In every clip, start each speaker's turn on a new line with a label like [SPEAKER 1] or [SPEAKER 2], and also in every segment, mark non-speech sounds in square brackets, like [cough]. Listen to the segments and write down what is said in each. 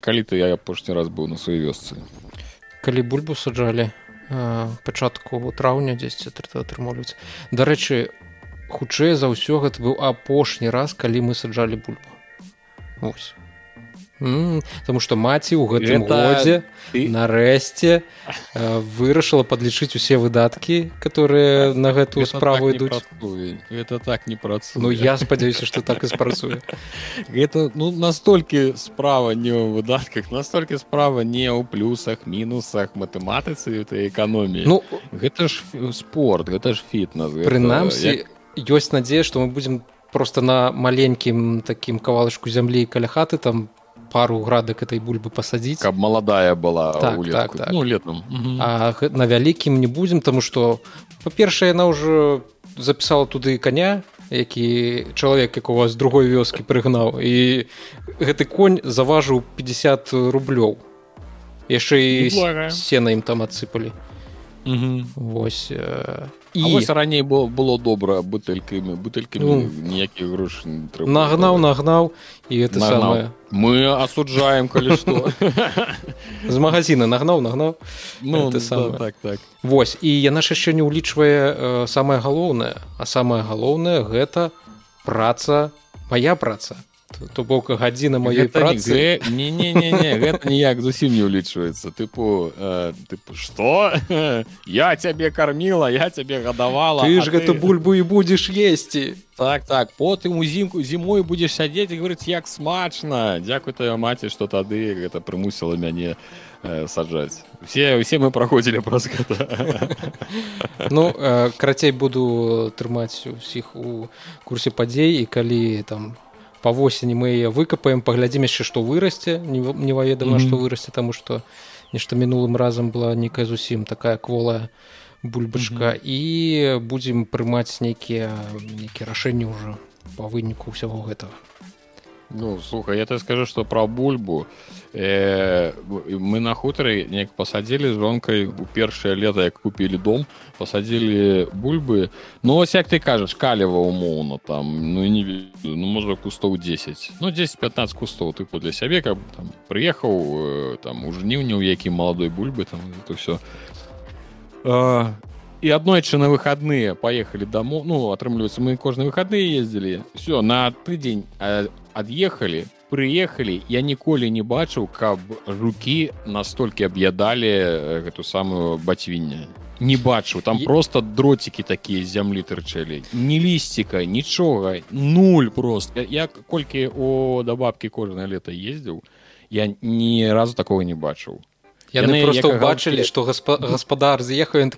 [SPEAKER 1] калі ты я апошні раз быў на сваёй вёсцы.
[SPEAKER 2] Калі бульбу саджалі пачатку траўня дзесьці атрымоўваць дарэчы хутчэй за ўсё гэта быў апошні раз калі мы саджалі бульбу. Ось Таму што маці ў гэтым Это... годзе ты... нарэшце э, вырашыла падлічыць усе выдаткі которые на гэтую Гэта справу так ідуць
[SPEAKER 1] это так не працуе
[SPEAKER 2] Ну я спадзяюся што так і спрацуе
[SPEAKER 1] Гэта [laughs] ну настолькі справа не ў выдатках настолькі справа не ў плюсах мінусах матэматыцы этой эканоміі Ну гэта ж спорт гэта ж фітнес
[SPEAKER 2] прынамсі як... ёсць надзея што мы будзем просто на маленькім такім кавалачку зямлі каля хаты там пару градак этой бульбы пасадзіць
[SPEAKER 1] каб маладая была
[SPEAKER 2] так, так, так.
[SPEAKER 1] Ну, летом.
[SPEAKER 2] А на вялікім не будзем тому что па-першае яна ўжо запісала туды коня які чалавек якого з другой вёскі прыгнаў і гэты конь заважыў 50 рублёў. Яшчэ і сена ім там адсыпалі. Восьось э,
[SPEAKER 1] і вось раней было было добра бутэлькамі бутэлькамі ну, ніякіх грош
[SPEAKER 2] нагнаў нагнаў і это нагнаў. самое.
[SPEAKER 1] Мы асуджаем калі што
[SPEAKER 2] з магазина нагнаў нагнаў
[SPEAKER 1] ну ты сам да, так так.
[SPEAKER 2] Восьось і яна ж яшчэ не ўлічвае э, самае галоўнае. А самае галоўнае гэта праца моя праца то бок гадзіна маёй працы.
[SPEAKER 1] не не не не гэта ніяк зусім не ўлічваецца тыпу э, тыпу что? [laughs] Я цябе карміла я цябе гадавала
[SPEAKER 2] ты ж гэту ты... бульбу і будзеш есці
[SPEAKER 1] так так потым узімку зімой будзеш сядзець і говорыць як смачна дзякуй твоя маці што тады гэта прымусіла мяне э, саджаць все усе мы праходзілі праз гэта [laughs]
[SPEAKER 2] ну э, карацей буду трымаць усіх у курсе падзей і калі там у па восені мы яе выкапаем паглядзім яшчэ што вырасце неваедама mm -hmm. што вырасце таму што нешта мінулым разам была нейкая зусім такая кволая бульбачка mm -hmm. і будзем прымаць нейкія нейкія рашэнні ўжо па выніку ўсяго гэтага
[SPEAKER 1] ну слухай я так скажу что про бульбу э, мы на хутары неяк пасадзілі жонкай у першае лета як купілі дом пасадзілі бульбы. Ну ось як ты кажаш калева умоўна там ну не ну можа кустоў 10 ну 10-15 кустоў тыпу для сябе каб там прыехаў э, там у жніўні ў якім маладой бульбы там это все а, і аднойчы на выходные поехали домой ну атрымліваецца мы кожны выходные ездзілі все на тыдзень ад'ехалі прыехалі я ніколі не бачыў каб руки настолькі аб'ядалі э, гэту самую бацьвіння не бачу там просто дроцікі такія зямлі тырчэлі. Не лісціка нічога нуль просто я колькі о да бабкі кожнае лета ездзіў я ні разу такого не бачыў
[SPEAKER 2] яны, яны просто убачылі что гаспа гаспадар з'ехаў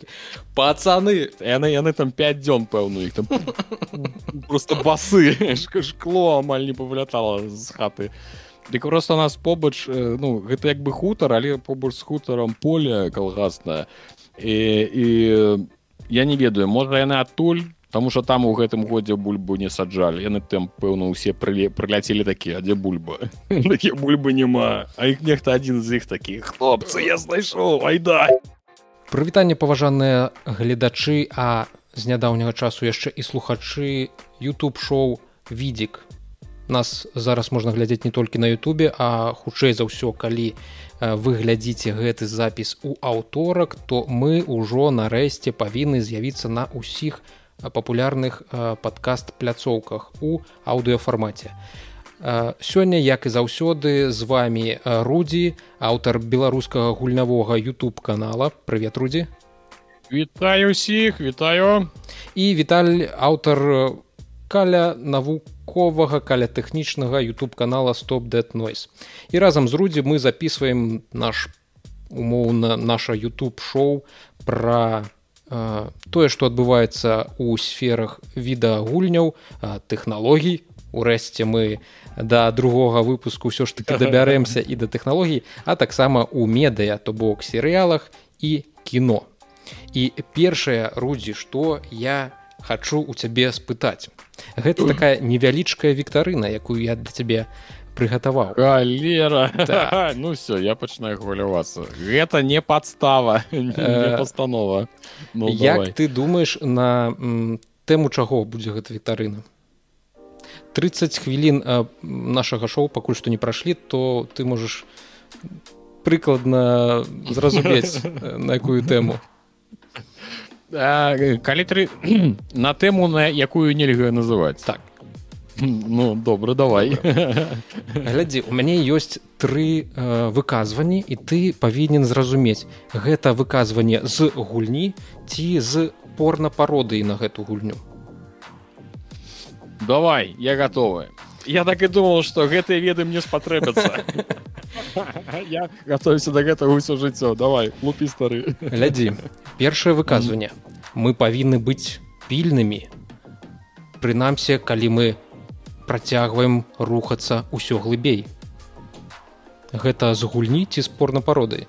[SPEAKER 2] пацаны!
[SPEAKER 1] Яны яны там 5 дзён пэўну іх там просто басы шкло амаль не павылятала з хаты. Дык просто нас побач ну гэта як бы хутар але побач з хутарам поле калгаснае. І, і я не ведаю можа яны адтуль Таму что там у гэтым годзе бульбу не саджалі яны там пэўна усе прыляцелі такія дзе бульба? [laughs] Такія бульбы няма а іх нехта адзін з іх такіх хлопцы я знайшоў айда
[SPEAKER 2] прывітанне паважаныя гледачы а з нядаўняга часу яшчэ і слухачы youtube шоу відзік нас зараз можна глядзець не толькі на Ютубе а хутчэй за ўсё калі вы глядзіце гэты запіс у аўторак то мы ўжо нарэшце павінны з'явіцца на ўсіх на папулярных падкаст пляцоўках у аўдыофармаце. Сёння, як і заўсёды з вами Рудзі, аўтар беларускага гульнявога YouTube канала. Прывет рудзі.
[SPEAKER 1] Вітаю усіх, вітаю.
[SPEAKER 2] І Віталь аўтар каля навуковага каля тэхнічнага YouTube канала Стоп Dead Noise. І разам з Рудзі мы записываем наш умоўна наша YouTube шоу пра тое што адбываецца ў сферах відагульняў тэхналогій. Урэшце мы да другога выпуску ўсё ж таки [laughs] дабярэмся і да тэхналогій а таксама у медыя то бок серыялах і кіно. І першае рудзі што я хачу у цябе спытаць. Гэта [clears throat] такая невялічкая віктарына якую я для цябе прыгатаваў
[SPEAKER 1] галера так. [laughs] ну все я пачынаю хвалявацца гэта не падстава [laughs] э, пастанова
[SPEAKER 2] ну, як давай. ты думаешь на тэму чаго будзе гэта віктарына 30 хвілін нашага шоу пакуль што не прайшлі то ты можаш прыкладна зразумець [laughs] на якую тэму.
[SPEAKER 1] Калі тры [clears throat] на тэму на якую нельга называць.
[SPEAKER 2] Так [laughs]
[SPEAKER 1] ну добра давай.
[SPEAKER 2] Глядзі у мяне ёсць тры э, выказванні і ты павінен зразумець гэта выказванне з гульні ці з порна пародыі на гэту гульню?
[SPEAKER 1] Давай я готовы. Я так і думал что гэтыя веды мне спатрэбяцца. [laughs] Я готовюся до гэтага ўсё жыццё. Давай лупі стары.
[SPEAKER 2] Глядзі першае выказванне. Мы павінны быць пільнымі прынамсі калі мы працягваем рухацца ўсё глыбей гэта з гульні ці спорна пароды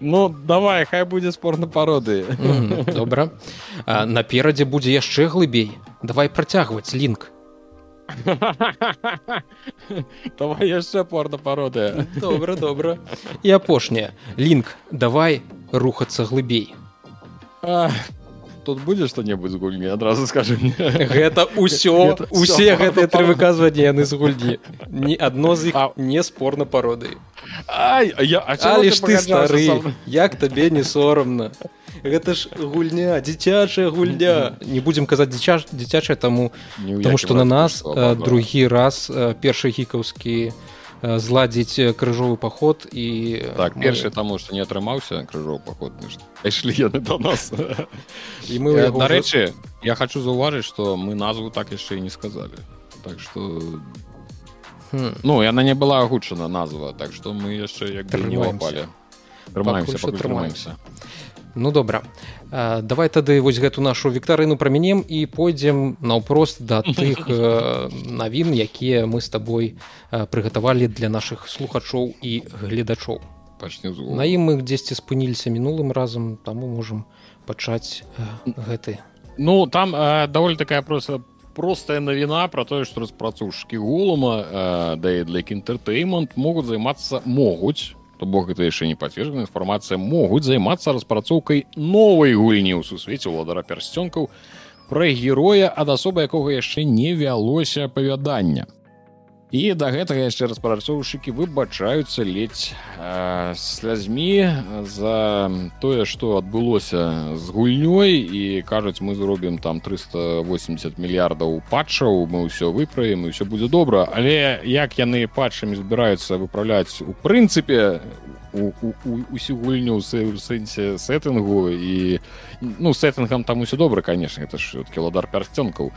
[SPEAKER 1] ну давай хай будзе спорна пароды
[SPEAKER 2] добра. Наперадзе будзе яшчэ глыбей. Давай працягваць лінк.
[SPEAKER 1] Давай яшчэ порна пароды
[SPEAKER 2] добра добра. І апошняе. Лінк давай рухацца глыбей.
[SPEAKER 1] Тут будзе што-небудзь з гульні адразу скажу
[SPEAKER 2] гэта ўсё усе гэтыя тры выказванні яны з гульні. Ні адно з іх не спорна пароды
[SPEAKER 1] але
[SPEAKER 2] ж ты стары як табе не сорамна гэта ж гульня дзіцячая гульня. Не будзем казаць дзіця дзіцячая таму тому што на нас другі раз першы гікаўскі зладзіць крыжовы паход і
[SPEAKER 1] так першы таму што не атрымаўся крыжоў паход ішлі яны до нас.
[SPEAKER 2] І мы
[SPEAKER 1] дарэчы я хочу заўважыць што мы назву так яшчэ і не сказалі так что ну яна не была агучана назва так што мы яшчэ як не вапалі трымаемся трымаемся
[SPEAKER 2] ну добра. Давай тады вось гэту нашу віктарыну прамянем і пойдзем наўпрост да тых [laughs] навін якія мы з табой прыгатавалі для нашых слухачоў і гледачоў. На ім мы дзесьці спыніліся мінулым разам таму можам пачаць гэты.
[SPEAKER 1] Ну там даволі такая просто простая навіна про тое што распрацоўшчыкі гулама да для інтэртэймент могуць займацца могуць то бок гэта яшчэ не пацверджана інфармацыя могуць займацца распрацоўкай новай гульні ў сусвеце ўладара пярсцёнкаў пра героя ад асобы якога яшчэ не вялося апавядання і да гэтага яшчэ распрацоўшчыкі выбачаюцца ледзь э, слязьмі за тое што адбылося з гульнёй і кажуць мы зробім там 380 мільярдаў патчаў мы ўсё выправім і ўсё будзе добра але як яны патчамі збіраюцца выпраўляць у прынцыпе усю гульню ў сэнсе сеттынгу і ну сеттынгам там усё добра конечно это ж кіладар пярсцёнкаў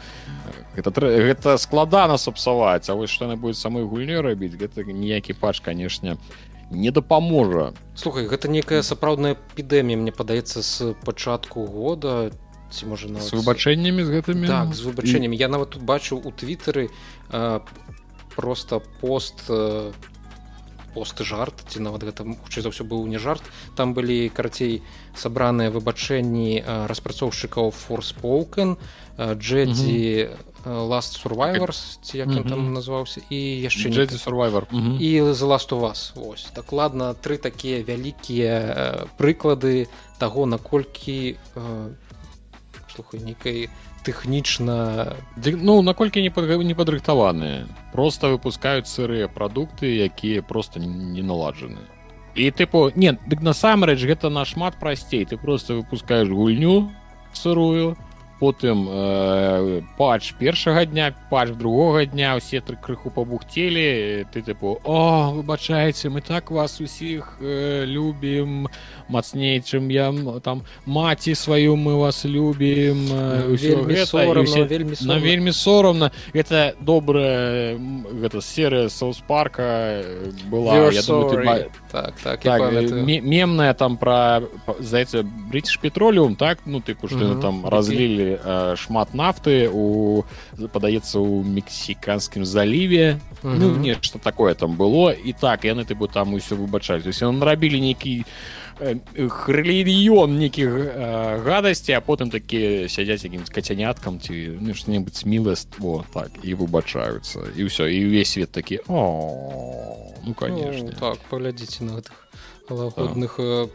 [SPEAKER 1] гэта гэта складана сапсаваць А вось што яны будет самой гульнёй рабіць гэта ніякі патч канешне не дапаможа.
[SPEAKER 2] Слухай гэта некая сапраўдная эпідэмія мне падаецца з пачатку года ці можа на
[SPEAKER 1] з выбачэннямі з гэтымі?
[SPEAKER 2] Так, з выбачэннямі. Я нават тут бачыў у твиттары просто пост по посты жарт. Ці нават гэта хутчэй за ўсё быў не жарт. Там былі карацей сабраныя выбачэнні распрацоўшчыкаў форспоукен джедзі last survivors ці як ён там назваўся і яшчэ
[SPEAKER 1] джедзі survivor.
[SPEAKER 2] І за last у вас ось. Дакладна тры такія вялікія прыклады таго наколькі слухай нейкай тэхнічна
[SPEAKER 1] ну наколькі не не падрыхтаваныя просто выпускаюць сырыя прадукты якія просто не наладжаны і тыпу нет дык насамрэч гэта нашмат прасцей ты просто выпускаешь гульню сырую потым э, патч першага дня патч другога дня усе тры крыху пабухцелі ты тыпу о выбачаеце мы так вас усіх э, любім мацней чым я там маці сваю мы вас любім
[SPEAKER 2] э, вельмі сорамна
[SPEAKER 1] вельмі на вельмі сорамна. Это добрая гэта серыя соус-парка была думаю,
[SPEAKER 2] так так,
[SPEAKER 1] так мемная там про зайца бритиш петролеум так? Ну тыпу что там разлілі э, шмат нафты у падаецца у мексіканскім заліве ну нешта такое там было. І так яны ты бы там усё выбачаюць усе нарабілі нейкі хрыльён нейкіх э, гадасці а потым такі сядзяць якім кацяняткам ці ну, что-небудзь міластво так і выбачаюцца і ўсё і ўвесь свет такі о ну конечно
[SPEAKER 2] ну, так паглядзіце на гэтых лагодных
[SPEAKER 1] да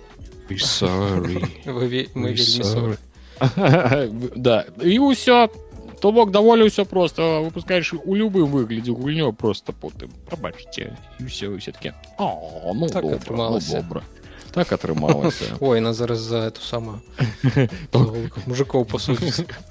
[SPEAKER 1] [laughs] [laughs] і ўсё то бок даволі ўсё просто. Выпускаеш у любым выглядзе гульнё просто потым пабачыце все все-таки ну, так добра, ну, добра так атрымалася [laughs]
[SPEAKER 2] ой на зараз за эту самую мужикоў па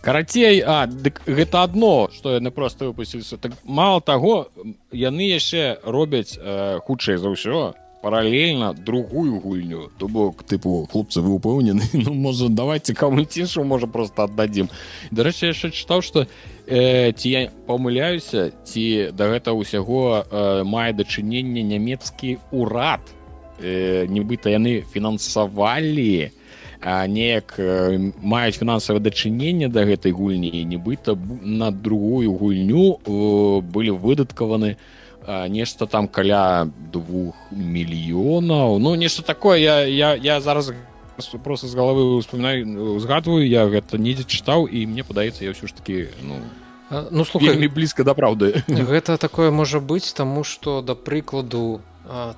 [SPEAKER 1] карацей а дык гэта адно что яны просто выпусціліся так мало таго яны яшчэ робяць э, хутчэй за ўсё паралельна другую гульню. То бок тыпу хлопцы вы упэўнены [laughs] ну можа давайте кому цішу можа просто аддадзім дарэчы яшчэ чытаў что э, ці я памыляюся ці да гэта ўсяго э, мае дачыненне нямецкі урад. Э, нібыта яны фінансавалі неяк э, маюць фінансавае дачыненне да гэтай гульні нібыта на другую гульню э, былі выдаткаваны нешта там каля двух мільёнаў. Ну нешта такое я я, я зараз просто з галавы успамінаю узгадваю я гэта недзе чытаў і мне падаецца я ўсё ж таки ну
[SPEAKER 2] ну слухай
[SPEAKER 1] блізка да праўды. [laughs]
[SPEAKER 2] гэта такое можа быць таму што да прыкладу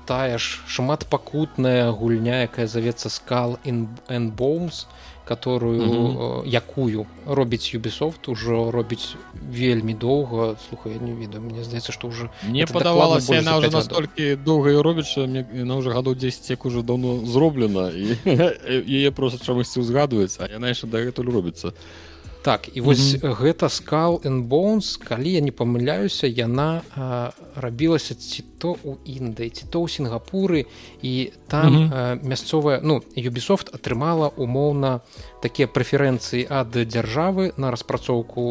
[SPEAKER 2] тая ж шматпакутная гульня якая завецца скал энбоумс которую mm -hmm. якую робіць Ubisoft ужо робіць вельмі доўга. Слухай не ведаю мне здаецца что уже
[SPEAKER 1] мне падавалася яна уже настолькі доўга робіць мне на уже гадоў 10 як уже давно зроблена і [laughs] яе просто чамусьці узгадваецца а яна яшчэ дагэтуль робіцца
[SPEAKER 2] так і вось mm -hmm. гэта скал bones калі я не памыляюся яна а, рабілася ці то у індыі ці то ў сінгапуры і там mm -hmm. мясцовая ну юбісофт атрымала умоўна такія прэферэнцыі ад дзяржавы на распрацоўку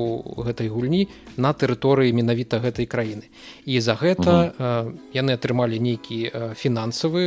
[SPEAKER 2] гэтай гульні на тэрыторыі менавіта гэтай краіны і за гэта mm -hmm. яны атрымалі нейкі фінансавы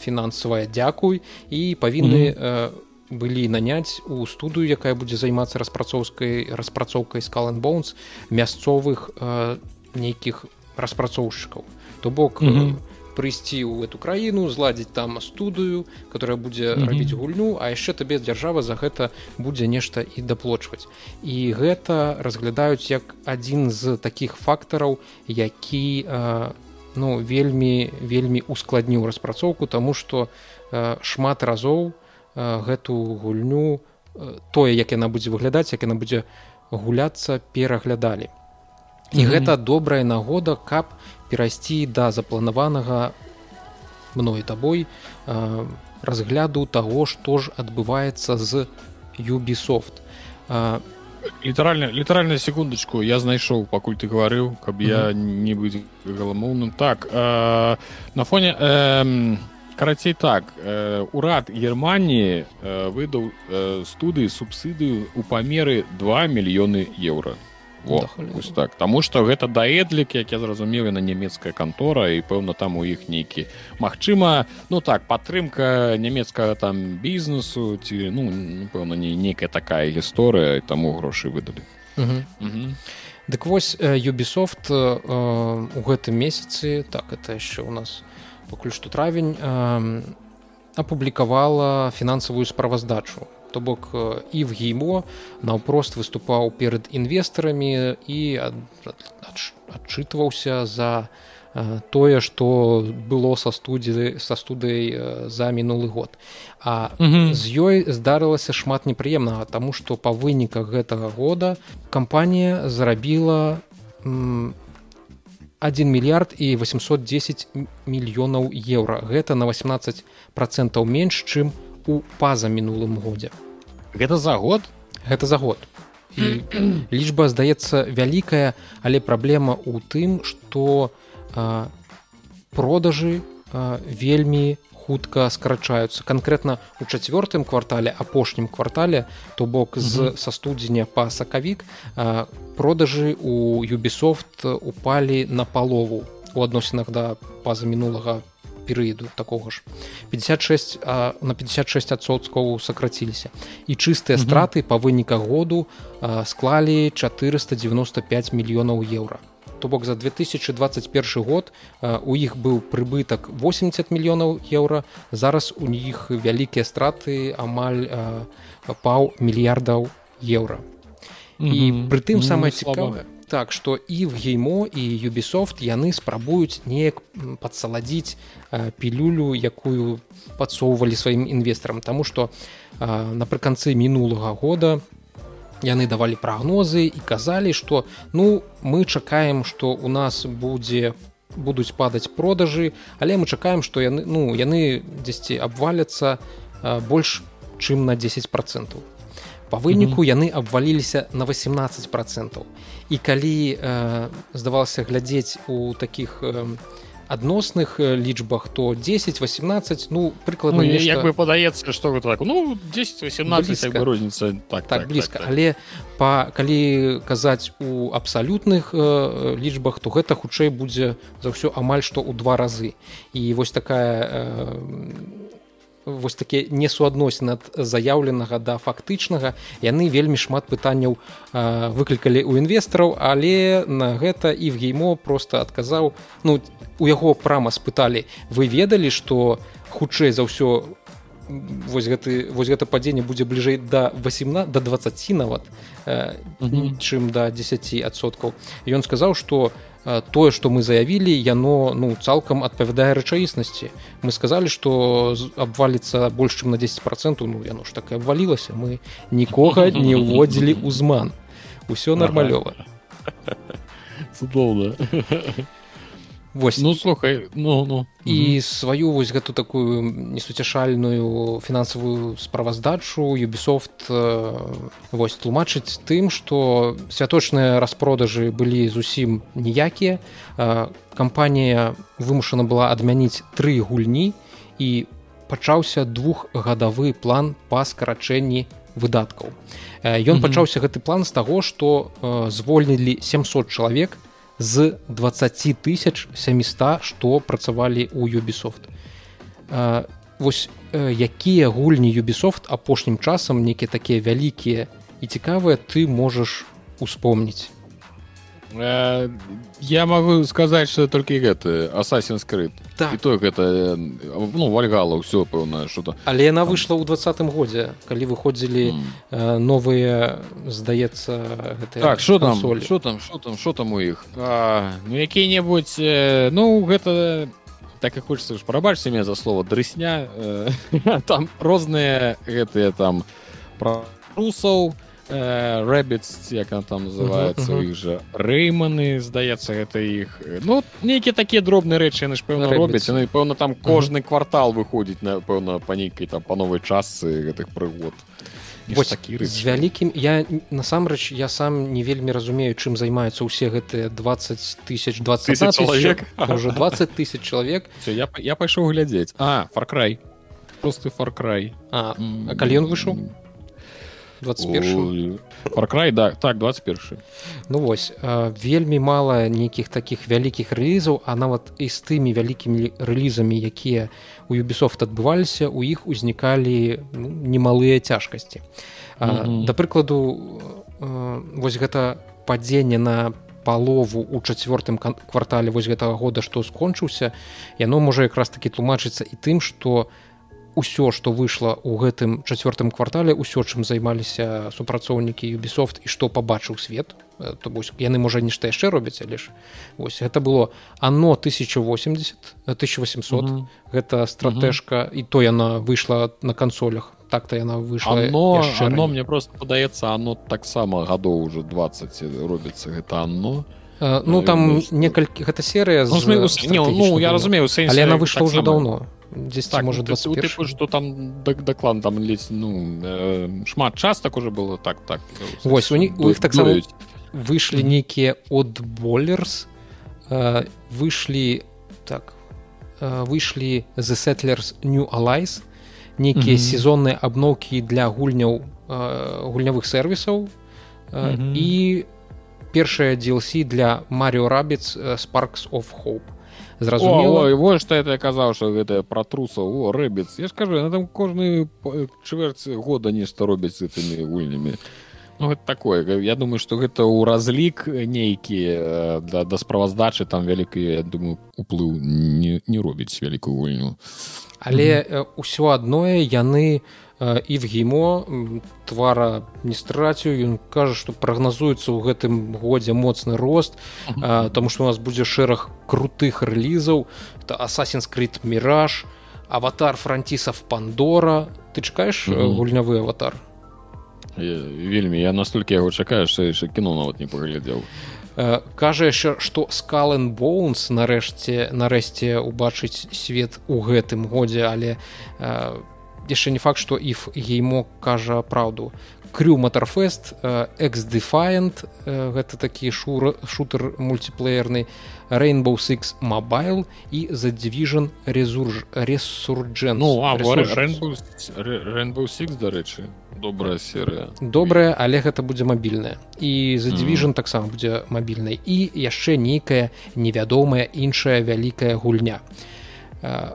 [SPEAKER 2] фінансавая дзякуй і павінны mm -hmm былі наняць у студыю якая будзе займацца распрацоўскай распрацоўкай скален боунс мясцовых э, нейкіх распрацоўшчыкаў то бок mm -hmm. прыйсці ў эту краіну зладзіць там студыю которая будзе mm -hmm. рабіць гульню а яшчэ табе дзяржава за гэта будзе нешта і даплочваць і гэта разглядаюць як адзін з такіх фактараў які э, ну вельмі вельмі ускладніў распрацоўку тому что э, шмат разоў у гэту гульню тое як яна будзе выглядаць як яна будзе гуляцца пераглядалі і mm -hmm. гэта добрая нагода каб перайсці да запланаванага мной табой э, разгляду таго што ж адбываецца з юбісофт
[SPEAKER 1] літаральна літаральна секундачку я знайшоў пакуль ты гаварыў каб mm -hmm. я не быць галамоўным так э, на фоне э, карацей так э, урад германії э, выдаў э, студыі субсідыю у памеры 2 мільёны еўра так. Таму што гэта даэдлік як я зразумеў на нямецкая кантора і пэўна там у іх нейкі. Магчыма ну так падтрымка нямецкага там бізнесу ці ну пэўна не нейкая такая гісторыя таму грошы выдалі.
[SPEAKER 2] Дык вось Юбісофт у гэтым месяцы так это яшчэ у нас пакуль што травень апублікавала фінансавую справаздачу. То бок і в геймо наўпрост выступаў перад інвестарамі і адчытваўся за тое што было са студзі са студыяй за мінулы год. А з ёй здарылася шмат непрыемнага таму што па выніках гэтага года кампанія зарабіла 1 мільярд і 810 мільёнаў еўра. Гэта на 18 процентаў менш чым у паза мінулым годзе.
[SPEAKER 1] Гэта за год?
[SPEAKER 2] Гэта за год. І [clears throat] лічба здаецца вялікая але праблема ў тым што продажы а, вельмі хутка скарачаюцца. Канкрэтна у чацвёртым квартале апошнім квартале то бок з са студзеня па сакавік продажы у юбісофт упалі на палову у адносінах да паза мінулага перыяду такога ж. 56 а, на 56 адсоткаў сакраціліся і чыстыя страты па выніках году а, склалі 495 мільёнаў еўра то бок за 2021 год у іх быў прыбытак 80 мільёнаў еўра зараз у іх вялікія страты амаль паў мільярдаў еўра. І прытым самае цікавае так што і в геймо і юбісофт яны спрабуюць неяк падсаладзіць пілюлю якую падсоўвалі сваім інвестарам. Таму што напрыканцы мінулага года яны давалі прагнозы і казалі што ну мы чакаем што у нас будзе будуць падаць продажы але мы чакаем што яны ну яны дзесьці абваляцца больш чым на 10 процентаў. По выніку яны абваліліся на 18 процентаў. І калі э, здавалася глядзець у таких э, адносных лічбах то 10 18 ну прыкладна
[SPEAKER 1] ну, нешта... бы падаецца что гэта так. Ну 10 18 розніца
[SPEAKER 2] так, так, так блізка так, так. але па калі казаць у абсалютных э, лічбах то гэта хутчэй будзе за ўсё амаль што ў два разы. І вось такая э, вось такі несуадносін ад заяўленага да фактычнага. Яны вельмі шмат пытанняў выклікалі ў інвестараў але на гэта і в геймо просто адказаў ну у яго прама спыталі вы ведалі што хутчэй за ўсё вось гэты вось гэта падзенне будзе бліжэй да 18 до 20 нават э, чым да 10соткаў ён сказаў што тое што мы заявілі яно ну цалкам адпавядае рэчаіснасці. Мы сказалі што абваліцца больш чым на 10 процентаў ну яно ж так абвалілася. Мы нікога [laughs] не ўводзілі ўзман усё нармалёва.
[SPEAKER 1] Цудоўна
[SPEAKER 2] Вось.
[SPEAKER 1] ну слухай ну, ну.
[SPEAKER 2] і угу. сваю вось гэту такую несуцяшальную фінансавую справаздачу юбісофт э, вось тлумачыць тым што святочныя распродажы былі зусім ніякія э, кампанія вымушана была адмяніць тры гульні і пачаўся двухгадавы план па скарачэнні выдаткаў э, ён угу. пачаўся гэты план з таго што э, звольнілі 700 чалавек з 20 тысяч 700 што працавалі ў юбісофт вось якія гульні юбісофт апошнім часам нейкія такія вялікія і цікавыя ты можаш успомніць.
[SPEAKER 1] Э, я могу сказаць что только гэты асасін скрыт так. і то гэта ну вальгала ўсё пэўна что-то
[SPEAKER 2] але яна выйшла ў двадцатым годзе калі выходзілі mm. э, новыя здаецца
[SPEAKER 1] так что там что там что там что там у іх ну якія-небудзь э, ну гэта так і хочется ж прабачце мне за слово дрысня э, [laughs] там розныя гэтыя там про русаў то рэбіц як она там называется іх жа рэйманы здаецца гэта іх ну нейкія такія дробныя рэчы яны ж пэўна робяць яны пэўна там кожны квартал выходзіць напэўна па нейкай там па новай часцы гэтых прыгод
[SPEAKER 2] такі з вялікім я насамрэч я сам не вельмі разумею чым займаюцца ўсе гэтыя 20 тысяч 20 чалавек. уже 20 тысяч чалавек.
[SPEAKER 1] Я, я пайшоў глядзець. А фаркрай просты фаркрай
[SPEAKER 2] а, а калі ён выйшаў 21
[SPEAKER 1] паркрай да. Так 21
[SPEAKER 2] ну вось вельмі мала нейкіх таких вялікіх рэлізаў а нават і з тымі вялікімі рэлізамі якія у юбісофт адбываліся у іх узнікалі ну, немалыя цяжкасці. Mm -hmm. да прыкладу вось гэта падзенне на палову у чацвёртым квартале вось гэтага года што скончыўся яно можа якраз таки тлумачыцца і тым што у ўсё што выйшла ў гэтым чацвёртым квартале ўсё чым займаліся супрацоўнікі юбісофт і што пабачыў свет. Э, то вось яны можа нешта яшчэ робяць але ж вось гэта было оно 1080 1800 mm -hmm. гэта стратежка mm -hmm. і то яна выйшла на кансолях так-то яна выйшла
[SPEAKER 1] но оно мне просто падаецца оно таксама гадоў уже 20 робіцца гэта оно
[SPEAKER 2] э, ну там некалькі гэта серыя
[SPEAKER 1] ну, ну, я разумею
[SPEAKER 2] але она выйшла уже давно 10 так, может
[SPEAKER 1] ну, типу, что там доклад там ледь ну э, шмат час так уже было так так
[SPEAKER 2] вось у них у іх так само выйшлі нейкія от болерс э, выйшлі так э, выйшлі the settlers new allies нейкія сезонныя абноўкі для гульняў э, гульнявых сервісаў э, і першая DLC для Mario Rabbids Sparks of Hope
[SPEAKER 1] зразумела во что это казаў что гэта пра трусаў о рэбіц я скажу на там кожны чвэрць года нешта робяць з гэтымі гульнямі ну, такое. Я думаю что гэта ў разлік нейкі да, да справаздачы там вялікія думаю уплыў не, не робіць вялікую гульню
[SPEAKER 2] але ўсё адное яны у і в гімо твара страціў ён кажа што прагназуецца ў гэтым годзе моцны рост тому что у нас будзе шэраг крутых рэлізаў. Это асасін скрыт міраж аватар францісов пандора ты чакаеш гульнявы аватар?
[SPEAKER 1] Вельмі. Я настолькі яго чакаю что яшчэ кіно нават не паглядзеў.
[SPEAKER 2] Кажа яшчэ што скален боунс нарэшце нарэшце убачыць свет у гэтым годзе але яшчэ не факт што іх геймо кажа праўду крю матарфест эксдефаент гэта такі шур шутер мультиплеерны Rainbow Six Mobile і The Division Resurg... Resurgence.
[SPEAKER 1] Ну, а, Rainbow, Rainbow Six, дарэчы, добрая серыя.
[SPEAKER 2] Добрая, але гэта будзе мабільная. І The Division mm. таксама будзе мабільнай. І яшчэ нейкая невядомая іншая вялікая гульня.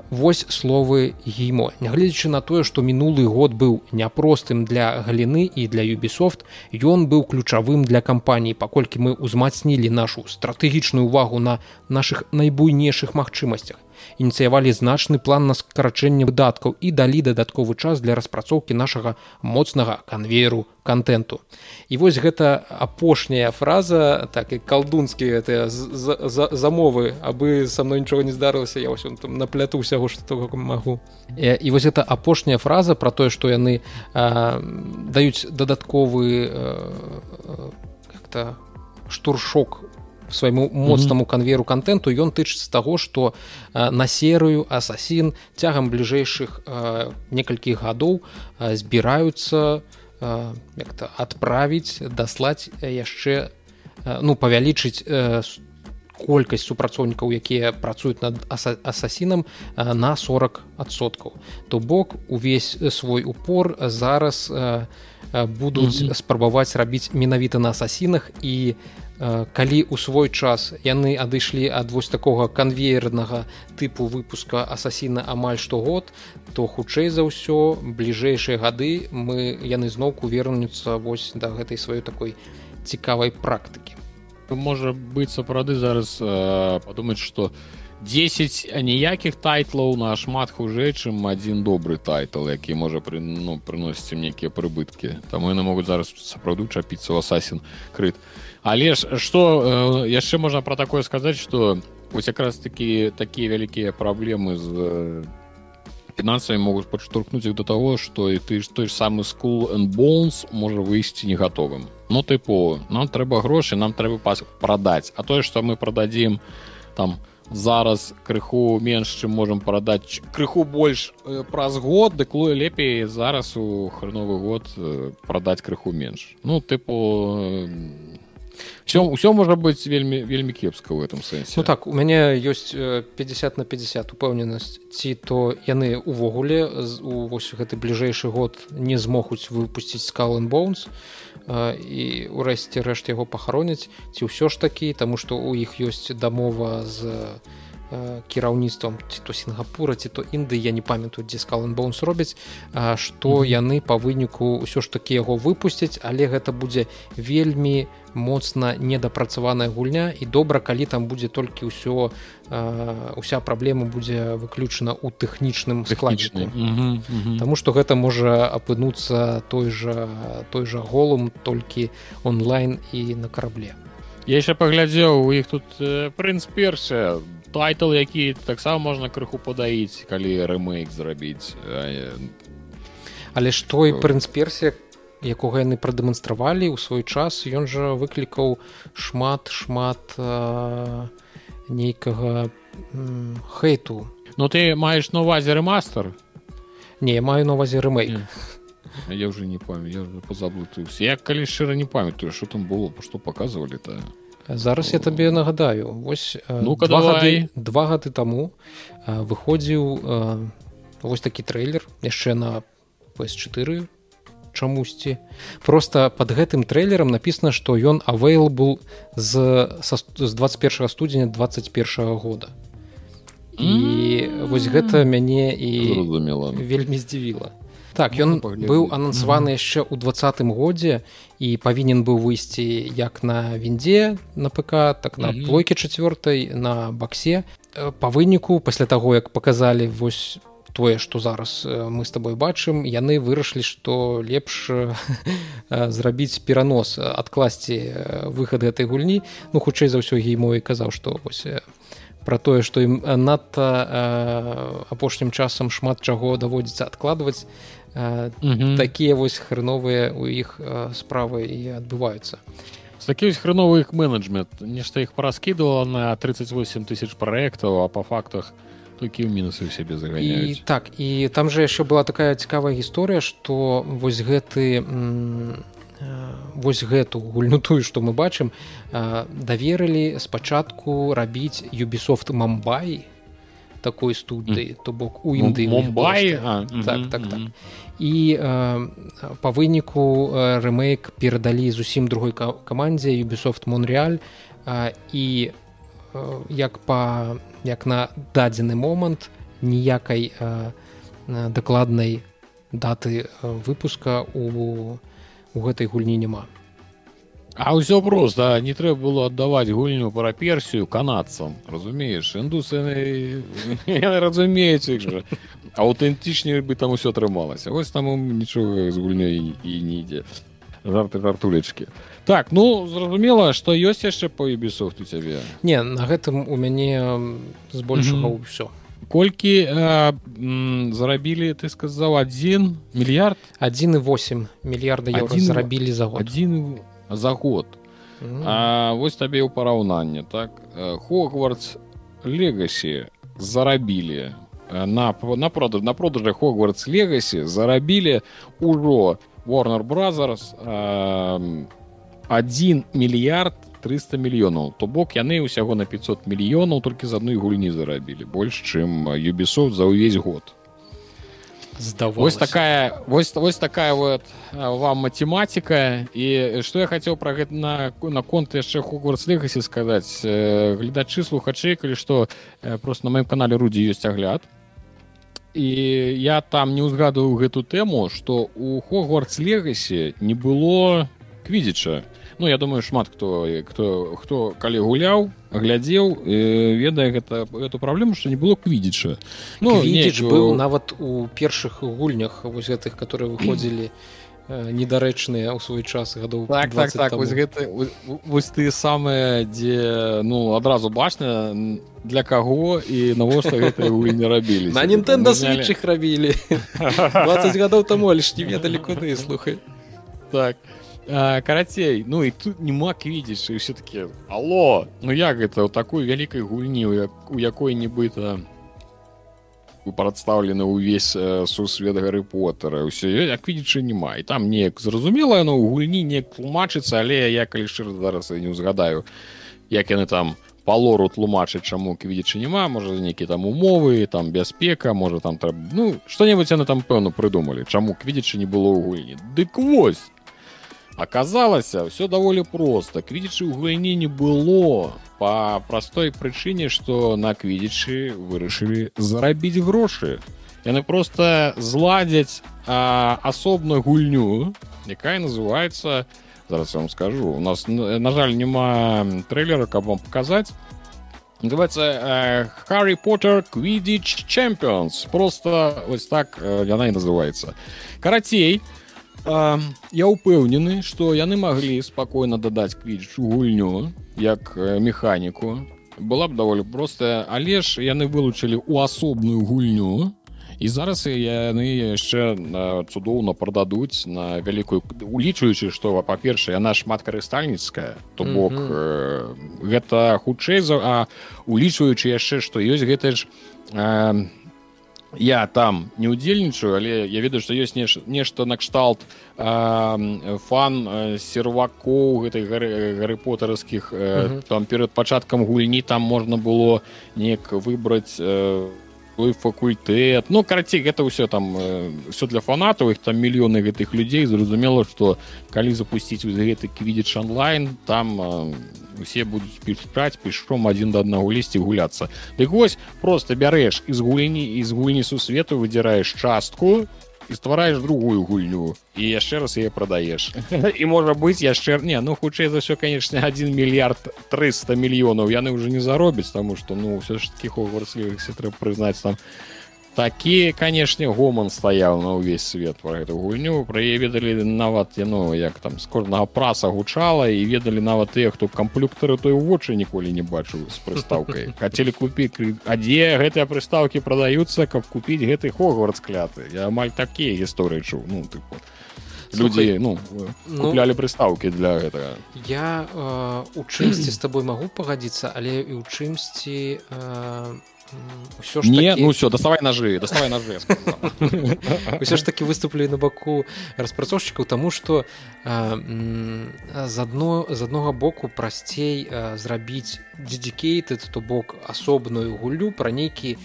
[SPEAKER 2] Вось словы геймо. Нягледзячы на тое, што мінулы год быў няпростым для галіны і для Юбісофт, ён быў ключавым для кампаніі, паколькі мы ўзмацнілі нашу стратэгічную ўвагу на нашых найбуйнейшых магчымасцях ініцыявалі значны план на скарачэнне выдаткаў і далі дадатковы час для распрацоўкі нашага моцнага канвейеру контенту і вось гэта апошняя фраза так і калдунскі гэтыя замовы абы са мной нічога не здарылася я вось там напляту усяго што магу. І вось это апошняя фраза про тое што яны а, даюць дадатковы как-то штуршок свайму моцнаму канверу контенту ён тычыцца таго што на серыю асасін цягам бліжэйшых некалькіх гадоў збіраюцца як-то адправіць даслаць яшчэ ну павялічыць колькасць супрацоўнікаў якія працуюць над асасінам на 40соткаў то бок увесь свой упор зараз будуць mm -hmm. спрабаваць рабіць менавіта на асасінах і калі ў свой час яны адышлі ад вось такога канвеернага тыпу выпуска асасіна амаль штогод то хутчэй за ўсё бліжэйшыя гады мы яны зноўку вернуцца вось да гэтай сваёй такой цікавай практыкі.
[SPEAKER 1] Можа быць сапраўды зараз э, падумаць што 10 ніякіх тайтлаў нашмат хужэй чым адзін добры тайтл які можа пры ну прыносіць нейкія прыбыткі. Таму яны могуць зараз сапраўду чапіцца ў асасін крыт але ж что э, яшчэ можна про такое сказаць что ось якраз таки такія вялікія праблемы з э, фінансамі могуць падштурхнуць іх до того что і ты ж той ж самы school and bones можа выйсці не гатовым ну тыпу нам трэба грошы нам трэба пас прадаць а тое что мы продадзім там зараз крыху менш чым можемм прадаць крыху больш э, праз год дыклуе лепей зараз у храновы год прадаць крыху менш ну тыпу все ўсё можа быць вельмі вельмі кепска в этом сэнсе
[SPEAKER 2] ну так у мяне ёсць 50 на 50 упэўненасць ці то яны увогуле у вось гэты бліжэйшы год не змогуць выпусціць скален боунс і урэшце рэшт яго пахароняць. Ці ўсё ж такі таму што у іх ёсць дамова з кіраўніцтвам ці то сінгапура ці то інды я не памятаю дзе скален боунс робяць што mm -hmm. яны па выніку ўсё ж такі яго выпусцяць але гэта будзе вельмі моцна недапрацаваная гульня. І добра калі там будзе толькі ўсё уся праблема будзе выключана ў тэхнічным складчыку Таму што гэта можа апынуцца той жа той жа голум толькі онлайн і на карабле.
[SPEAKER 1] Я яшчэ паглядзеў у іх тут прынц першая тайтл які таксама можна крыху падаіць калі рэмейк зрабіць
[SPEAKER 2] але ж той прынц персія якога яны прадэманстравалі ў свой час ён жа выклікаў шмат шмат э, нейкага хейту.
[SPEAKER 1] Ну ты маеш на увазе рэмастер
[SPEAKER 2] не маю на увазе рэмейк.
[SPEAKER 1] Я уже не памятаю позаблытаюсь я калі шчыра не памятаю что там было што показывалі то
[SPEAKER 2] зараз я табе нагадаю вось
[SPEAKER 1] ну два гады,
[SPEAKER 2] два гады таму выходзіў вось такі трэйлер яшчэ на PS4 чамусьці просто под гэтым трэйлерам написано что ён available з са, з 21 студзеня 21 года. І mm -hmm. вось гэта мяне і вельмі здзівіла. Так ён быў анансаваны яшчэ ў двадцатым годзе і павінен быў выйсці як на віндзе на ПК так на плойке чацвёртай на баксе па выніку пасля таго як показалі вось тое што зараз э, мы з тобой бачым яны вырашылі што лепш э, [laughs] зрабіць перанос адкласці э, выхад гэтай гульні. Ну хутчэй за ўсё геймой казаў што вось про тое што ім надта апошнім часам шмат чаго даводзіцца адкладваць такія вось хреновыя у іх справы і адбываюцца
[SPEAKER 1] такі вось хреновы іх менеджмент. Нешта іх параскідывала на 38 тысяч праектаў а по фактах толькі ў мінусы ў сябе заганяюць
[SPEAKER 2] і, так і там же яшчэ была такая цікавая гісторыя што вось гэты вось гэту гульню тую што мы бачым даверылі спачатку рабіць юбісофт мамбай такой студыі то бок у індыі
[SPEAKER 1] мумбай
[SPEAKER 2] так так так. і э, па выніку э, рэмейк перадалі зусім другой камандзе Ubisoft Монреаль э, і э, як па як на дадзены момант ніякай э, дакладнай даты выпуска у у гэтай гульні няма
[SPEAKER 1] А ўсё просто не трэба было аддаваць гульню пра персію канадцам разумееш індусы разумеюць жа аўтэнтычней бы там усё атрымалася вось там нічога з гульнёй і не ідзе жарты жартулечкі так ну зразумела што ёсць яшчэ по юбісофт у цябе
[SPEAKER 2] не на гэтым у мяне збольшага ўсё.
[SPEAKER 1] Колькі э, зарабілі ты сказаў адзін мільярд?
[SPEAKER 2] 1,8 мільярда зарабілі за год.
[SPEAKER 1] адзін за год. Mm -hmm. а, вось табе ў параўнанне так? Хогвартс легасі зарабілі. На на продаж на продажы хогвартс легасі зарабілі ўжо warner brothers 1 мільярд 300 мільёнаў. То бок яны ўсяго на 500 мільёнаў толькі з адной гульні зарабілі больш чым юбісов за ўвесь год
[SPEAKER 2] здавалось
[SPEAKER 1] такая вось вось такая вот вам математика. І что я хотел про гэта на наконт яшчэ хогвартс легасі сказаць. Гледачы слухачы калі что просто на моем канале рудзі ёсць агляд. І я там не ўзгадываю гэту тэму что у хогвартс легасі не было квідзіча ну я думаю шмат хто хто хто калі гуляў глядзеў э, ведае гэта эту праблему что не было квідзіча.
[SPEAKER 2] Ну неч быў нават у першых гульнях вось гэтых которые выходзілі [clears throat] э, недарэчныя ў свой час гадоў
[SPEAKER 1] так, так, так, вось гэты вось ты самыя дзе ну адразу бачна для каго і навошта гэта не рабілі.
[SPEAKER 2] На нінтэнда свечых рабілі. [laughs] 20 гадоў таму лишь не ведалі куды слухай.
[SPEAKER 1] Так. а карацей ну і тут няма квідзіш і все-таки алло ну як гэта ў такой вялікай гульні у якой нібыта прадстаўлены ўвесь сусвет гары потара ўсё як видзічы няма і там неяк зразумела но ў гульні не тлумачыцца але я калі шчыра зараз не ўзгадаю як яны там лору тлумачыць чаму квідзічы няма можа нейкі там умовы там бяспека можа там трэба ну што-небудзь яны там пэўна прыдумалі чаму квідзічы не было ў гульні. Дык вось Аказалася, ўсё даволі проста. Квідзічы ў гульні не было па простой прычыне, што на квідзічы вырашылі зарабіць грошы. Яны проста зладзяць а, асобную гульню, якая называецца зараз я вам скажу. У нас на жаль, няма трэйлера, каб вам паказаць. Называется Harry Potter Quidditch Champions. Просто вось так яна і называецца. Карацей, А, я ўпэўнены што яны маглі спакойна дадаць квіч у гульню як механіку была б даволі простая але ж яны вылучылі ў асобную гульню і зараз яны яшчэ цудоўна прададуць на вялікую улічваючы што па-першае яна шмат карыстальніцкая то бок mm -hmm. гэта хутчэй за а улічваючы яшчэ што ёсць гэта ж э, я там не удзельнічаю але я ведаю што ёсць неш, нешта накшталт э, фан э, сервакоў гэтай гары гарыпотарскіх э, uh -huh. там перад пачаткам гульні там можна было неяк выбраць э, факультэт ну карацей гэта ўсё там все для фанатаў іх там мільёны гэтых людзей зразумела што калі запусціць гэты квідзіч онлайн там усе будуць пішаць пішом адзін да аднаго лісці гуляцца. Дык вось просто бярэш з гульні з гульні сусвету выдзіраеш частку і ствараеш другую гульню. І яшчэ раз яе прадаеш. [laughs] І можа быць яшчэ не ну хутчэй за ўсё канечне 1 мільярд 300 мільёнаў яны ўжо не заробяць таму што ну ўсё ж таки хогварслівых трэба прызнаць там такі канешне гоман стаяў на ўвесь свет про эту гульню. Пра яе ведалі нават яно як там з кожнага праца гучала і ведалі нават тыя хто камплюктары той вочы ніколі не бачыў з прыстаўкай. [laughs] Хацелі купіць а дзе гэтыя прыстаўкі прадаюцца каб купіць гэты хогвард скляты я амаль такія гісторыі чуў. Ну тыпу людзі ну, ну куплялі ну, прыстаўкі для гэтага.
[SPEAKER 2] Я э, у чымсьці з табой магу пагадзіцца але і ў чымсьці э,
[SPEAKER 1] ўсё ж не такі... ну все даставай ножы даставай ножы [laughs]
[SPEAKER 2] ўсё ж таки выступлю на баку распрацоўшчыкаў тому что з адно з аднога боку прасцей зрабіць дзедзікейты то бок асобную гуллю пра нейкі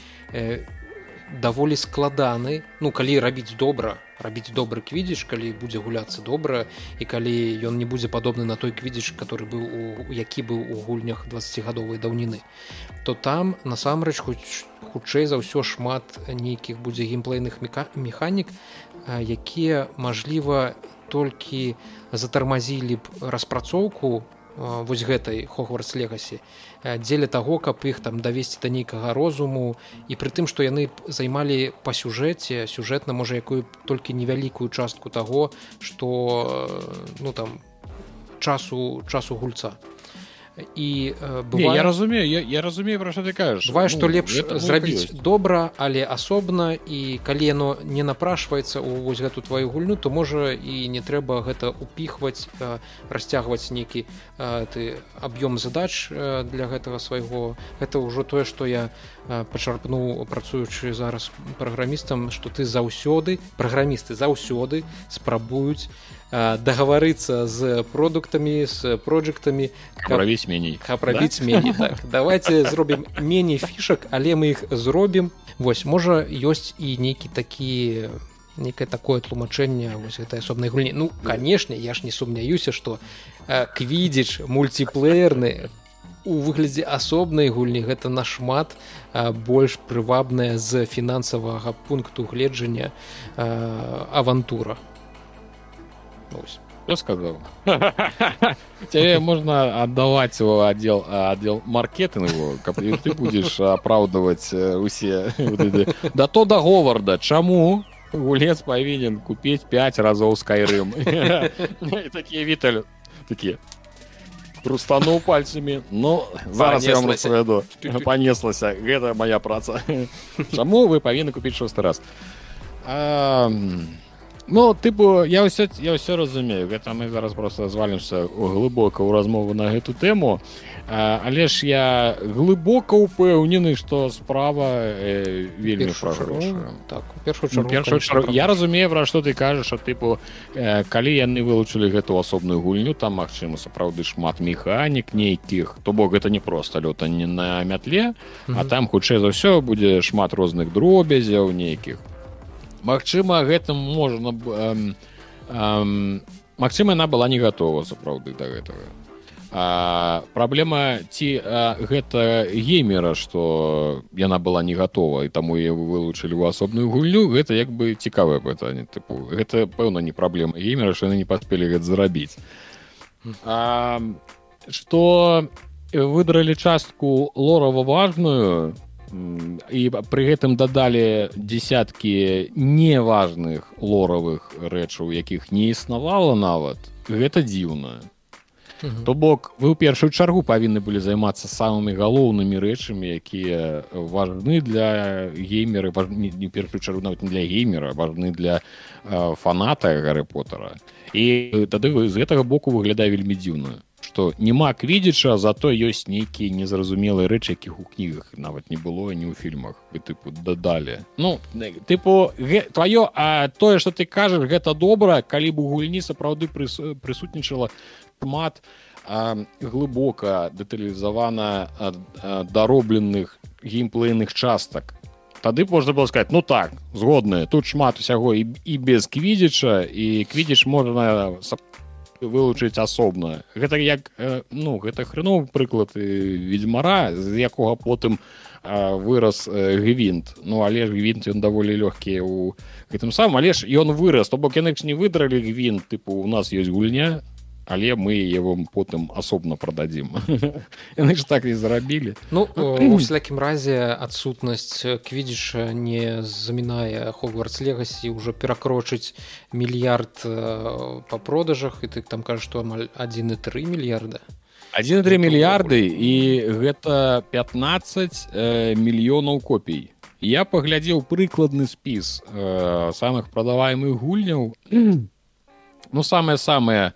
[SPEAKER 2] даволі складаны ну калі рабіць добра рабіць добры квідзіш калі будзе гуляцца добра і калі ён не будзе падобны на той квідзіш который быў у які быў у гульнях 20гадовай даўніны то там насамрэч хоць хутчэй за ўсё шмат нейкіх будзе геймплейных механік якія мажліва толькі затармазілі б распрацоўку вось гэтай хогвардс легасі дзеля таго каб іх там давесці да нейкага розуму. І пры тым што яны займалі па сюжэце сюжэтна можа якую толькі невялікую частку таго што ну там часу часу гульца і
[SPEAKER 1] э, бывае... я разумею я, я разумею пра што ты кажаш
[SPEAKER 2] бывае што ну, лепш зрабіць добра але асобна і калі яно не напрашваецца ў вось гэту твою гульню то можа і не трэба гэта упіхваць э, расцягваць нейкі э, ты аб'ём задач э, для гэтага свайго. Гэта ўжо тое што я э, пачарпнуў працуючы зараз праграмістам што ты заўсёды праграмісты заўсёды спрабуюць дагаварыцца з продуктамі з проектектамі
[SPEAKER 1] правіць меней
[SPEAKER 2] правіць да? меней [laughs] так. давайте зробім меней фішак але мы іх зробім вось можа ёсць і нейкі такі некае такое тлумачэнне вось гэтай асобнай гульні. Ну канешне я ж не сумняюся што квідзіч мульціплеерны у выглядзе асобнай гульні гэта нашмат больш прывабная з фінансавага пункту гледжання авантура
[SPEAKER 1] Кто сказал? [laughs] Тебе можно отдавать его отдел, отдел маркетингу, ты будешь оправдывать усе. Да то до Говарда. Чему? Гулец повинен купить 5 разов Skyrim. [laughs] Такие Виталь, такие. Хрустануў пальцамі Ну зараз я вам распавяду панеслася гэта моя праца [laughs] Чаму вы павінны купіць шосты раз а, Ну тыпу я ўсё я ўсё разумею гэта мы зараз просто звалімся глыбока ў размову на гэту тэму а, але ж я глыбока ўпэўнены што справа э, вельмі
[SPEAKER 2] так
[SPEAKER 1] я разумею пра што ты кажаш а тыпу э, калі яны вылучылі гэту асобную гульню там магчыма сапраўды шмат механік нейкіх то бок гэта не проста лёта не на мятле а там хутчэй за ўсё будзе шмат розных дробязяў нейкіх Магчыма гэтым можна эм, эм, Магчыма яна была не гатова сапраўды да гэтага. А, праблема ці а, гэта геймера што яна была не гатова і таму я вылучылі ў асобную гульню гэта як бы цікавае пытанне. Тыпу гэта пэўна не праблема геймера яны не паспелі гэта зрабіць. А, што выдралі частку лорава важную і пры гэтым дадалі десяткі неважных лоравых рэчаў якіх не існавала нават. Гэта дзіўна. То бок вы ў першую чаргу павінны былі займацца самымі галоўнымі рэчамі якія важны для геймеры не першую чаргу нават не для геймера важны для э, фаната гары потара і тады вы з гэтага боку выглядае вельмі дзіўна что няма квідзіча зато ёсць нейкія незразумелыя рэчы якіх у кнігах нават не было не ў фільмах. Вы тыпу дадалі ну тыпу твоё а тое что ты кажаш гэта добра калі б у гульні сапраўды прыс, прысутнічала шмат глыбока дэталізавана даробленых геймплейных частак. Тады можна было сказать ну так згодны тут шмат усяго і, і без квідзіча і квідзіч можна сапраўды вылучыць асобна гэта як ну гэта хреновы прыклад ведьмара з якога потым вырас гвинт ну але ж гвинт ён даволі лёгкі у гэтым сам але ж ён вырас. То бок яны не выдралі гвинт тыпу у нас ёсць гульня але мы его потым асобна продадим. [laughs] Яны ж так і зарабілі
[SPEAKER 2] ну у всякім разе адсутнасць квідзіша не замінае хогвартс легасі ўжо перакрочыць мільярд па продажах і ты там кажаш што амаль 1,3 мільярда
[SPEAKER 1] 1,3 мільярды і гэта 15 э, мільёнаў копій я паглядзеў прыкладны спіс э, самых прадаваемых гульняў. [clears throat] Ну самое самое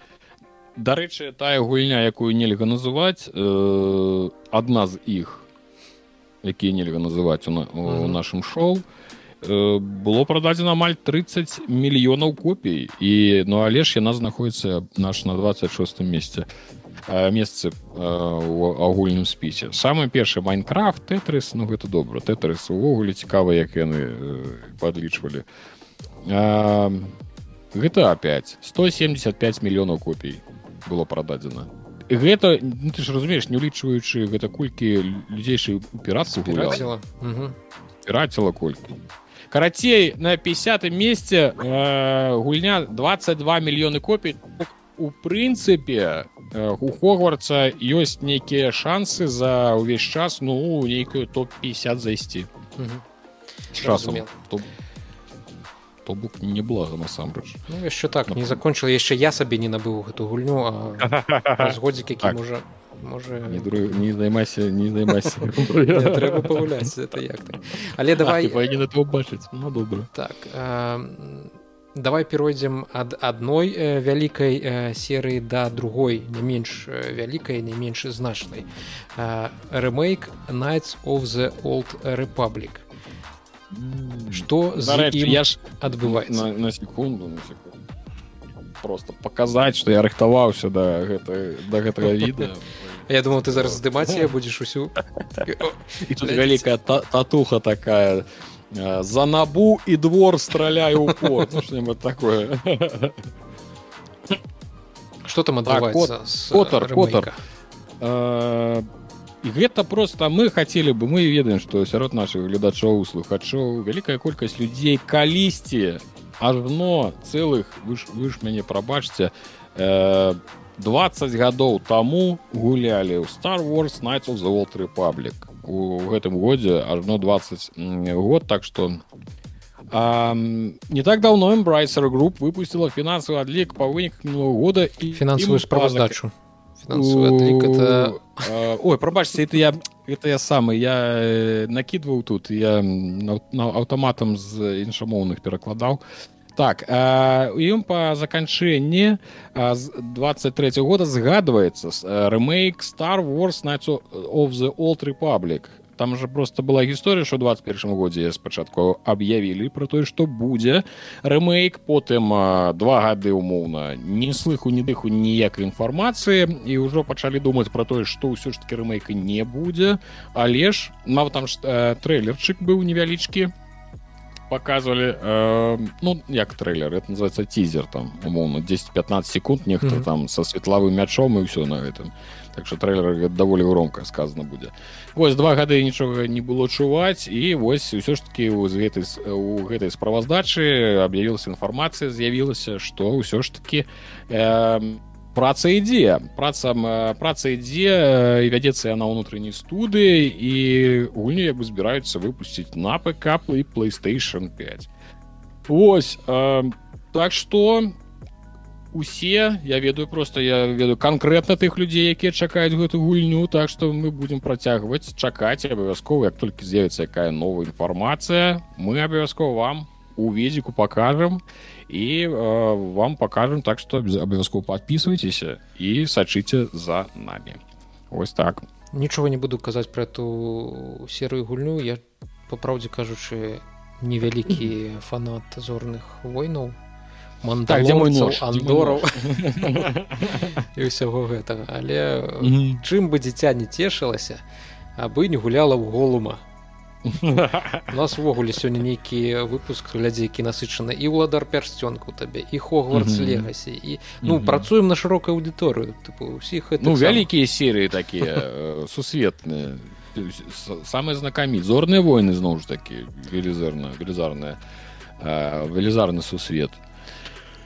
[SPEAKER 1] дарэчы тая гульня якую нельга называць э, адна з іх якія нельга называць у, на, у нашым шоу э, было прададзена амаль 30 мільёнаў копій. І ну але ж яна знаходіцца наш на 26 месяце месцы у агульным спісе самы першы майнкрафт тэтрыс ну гэта добра тэтрыс увогуле цікава як яны падлічвалі гэта опять 175 мільёнаў копій было прададзена гэта ну, ты ж разумееш не улічваючы гэта колькі людзейшы пірацу піраціла колькі карацей на 50 месяце э, гульня 22 мільёны копій у прынцыпе у хогварца ёсць нейкія шансы за ўвесь час ну нейкую топ-50 зайсці часам то бок неблага насамрэч
[SPEAKER 2] ну, яшчэ так не закончил яшчэ я сабе не набыў гэту гульню [laughs] годзік які так. можа можа [laughs]
[SPEAKER 1] не, дру... не займайся не займайся.
[SPEAKER 2] Трэба пагуляць это як так. Але давай
[SPEAKER 1] бачыць ну добра
[SPEAKER 2] так давай перайдзем ад адной вялікай серыі да другой не менш вялікай не менш значнай ремейк nights of the old republic что за
[SPEAKER 1] я ж
[SPEAKER 2] адбываецца
[SPEAKER 1] на, на секунду на секунду. Просто показаць что я рыхтаваўся да гэта да гэтага віда
[SPEAKER 2] я думал ты зараз здымаць я [laughs] будзеш усю.
[SPEAKER 1] Вялікая татуха такая. За набу і двор страляю у пор ну, такое.
[SPEAKER 2] Что там адбываецца
[SPEAKER 1] котар котар і гэта просто мы хацелі бы мы ведаем што сярод наших гледачоў слухачоў вялікая колькасць людзей калісьці ажно цэлых вы ж вы ж мяне прабачце 20 гадоў таму гулялі ў star wars night of the old republic. У гэтым годзе ажно 20 год так что а, не так давно эмбрайсер групп выпустила фінансовый адлік по выніках минулого года
[SPEAKER 2] і фінансовую справаздачу
[SPEAKER 1] это ой прабачце это я это я самы я э, накидываў тут я аўтаматам з іншамоўных перакладаў так ім па заканчэнні з 23 -го года згадваецца ремейк star wars night of the old republic там же просто была гісторыя що 21 годзе спачатку аб'явілі про тое што будзе ремейк потым два гады умоўна не слыху не дыху ніякай інфармацыі і ўжо пачалі думаць про тое што ўсё ж таки ремейка не будзе але ж нават там трэйлерчык быў невялічкі показывали э, ну як трейлер это называется тизер там умоўно 10-15 секунд нехто mm -hmm. там со светлавым мячом і все на этом так что трейлер даволі громко сказано будзе вось два гады нічога не было чуваць і вось ўсё ж таки у гэтай у гэтай справаздачы аб'явілася інфармацыя з'явілася что ўсё ж таки э, праца ідзе. Праца праца ідзе і вядзецца яна ўнутрэнняй студыі і гульні як бы збіраюцца выпусціць на пкап і playstation 5 ось э, так что усе. Я ведаю просто я ведаю конкретно тых людзей якія чакаюць гэту гульню так что мы будем працягваць чакаць абавязкова як толькі з'явіцца якая новая інфармацыя мы абавязкова вам у ведзіку покажем і э, вам покажем так что абавязкова подписывайтесь і сачыце за нами ось так.
[SPEAKER 2] Нічого не буду казаць про эту серую гульню. Я по правдзе кажучы невялікі фанат зорных войнаў андораў [laughs] і ўсяго гэтага. Але чым бы дзіця не цешылася абы не гуляла ў голума. [laughs] У нас увогуле сёння нейкі выпуск глядзе які насычаны і ўладар пярсцёнку табе і хогвартс легасі і ну працуем на шырокую аўдыторыю тыпу усіх
[SPEAKER 1] ну вялікія серыі такія [laughs] сусветныя. Самыя знакамі зорныя войны зноў ж такі велізарна велізарная велізарны сусвет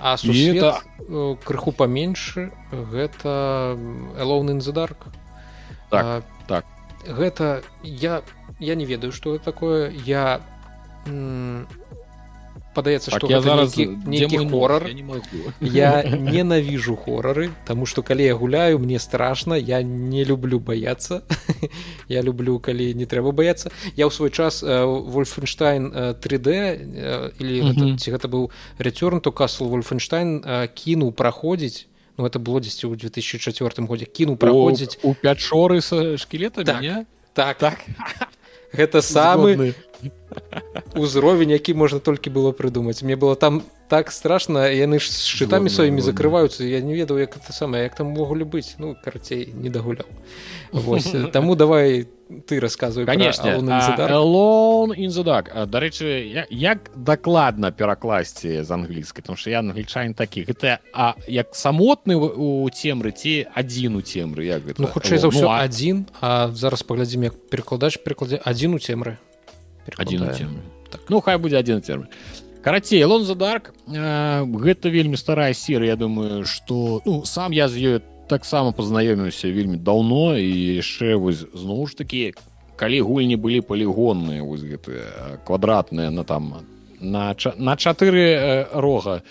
[SPEAKER 2] а сусвет это... крыху паменьшы гэта элоун in the dark.
[SPEAKER 1] Так а, так.
[SPEAKER 2] Гэта я я не ведаю что это такое. Я падаецца так, што я зараз нейкі хорор я [laughs] ненавіжу хорары Таму што калі я гуляю мне страшно я не люблю баяцца [laughs] я люблю калі не трэба баяцца я ў свой час вольфенштайн 3d или ці гэта быў рэцёрн то касл вольфенштайн кінуў праходзіць Ну, это было дзесьці ў 2004 годзе кіну праходзіць
[SPEAKER 1] у пячоры са шкілета
[SPEAKER 2] так, так. Так. Гэта самы узровень які можна толькі было прыдумаць мне было там так страшно яны ж шчытамі сваімі закрываюцца я не ведаў як это самае як там могулі быць ну карацей не дагуляў Вось [laughs] таму давай ты рассказывай
[SPEAKER 1] конечно. Дарэчы як дакладна перакласці з англійскай там что я англічайн такі гэта а як самотны у цемры ці адзін у цемры як
[SPEAKER 2] гэта? ну хутчэй за ўсё ну, адзін а зараз паглядзім як перакладач перакладзе адзін у цемры
[SPEAKER 1] адзін так. ну хай будзе адзін цермы карацей лон за дарк э, гэта вельмі старая серыя я думаю что ну сам я з ёй таксама пазнаёміўся вельмі даўно і яшчэ вось зноў ж такі калі гульні былі палігонныя вось гэтыя квадратныя на там на на чатыры э, рога.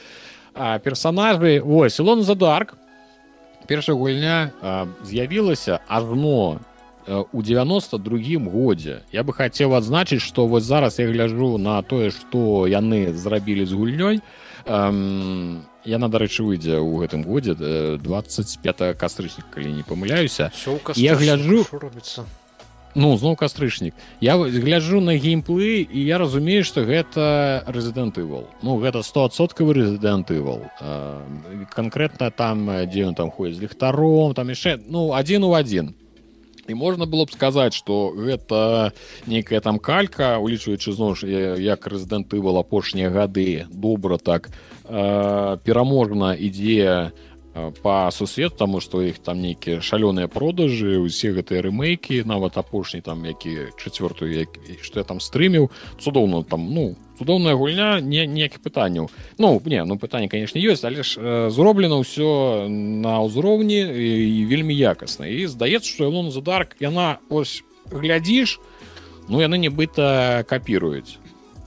[SPEAKER 1] А персонажы ось лон за дарк першая гульня з'явілася адно у 92 годзе. Я бы хацеў адзначыць што вось зараз я гляжу на тое што яны зрабілі з гульнёй. Эм, яна дарэчы выйдзе ў гэтым годзе 25 кастрычнік калі не памыляюся. Я гляджу ну зноў кастрычнік. Я гляджу на геймплы і я разумею што гэта рэзідэнтывал ну гэта стосоткавы рэзідэнтывал канкрэтна там дзе ён там ходзіць з ліхтаром там яшчэ ну адзін у адзін і можна было б сказаць что гэта нейкая там калька улічваючы зноў ж як рэзідэнтывал апошнія гады добра так. Э, пераможна ідзе по сусвет тому что іх там нейкія шалёныя продажы усе гэтыя рэмейкі нават апошні там які чацвёртую что я там стрыміў цудоўна там ну цудоўная гульня не неякіх пытанняў ну не ну пытанне конечно ёсць але ж э, зроблена ўсё на ўзроўні і вельмі якасна і здаецца что лон задарк яна ось глядзіш ну яны нібыта капіруюць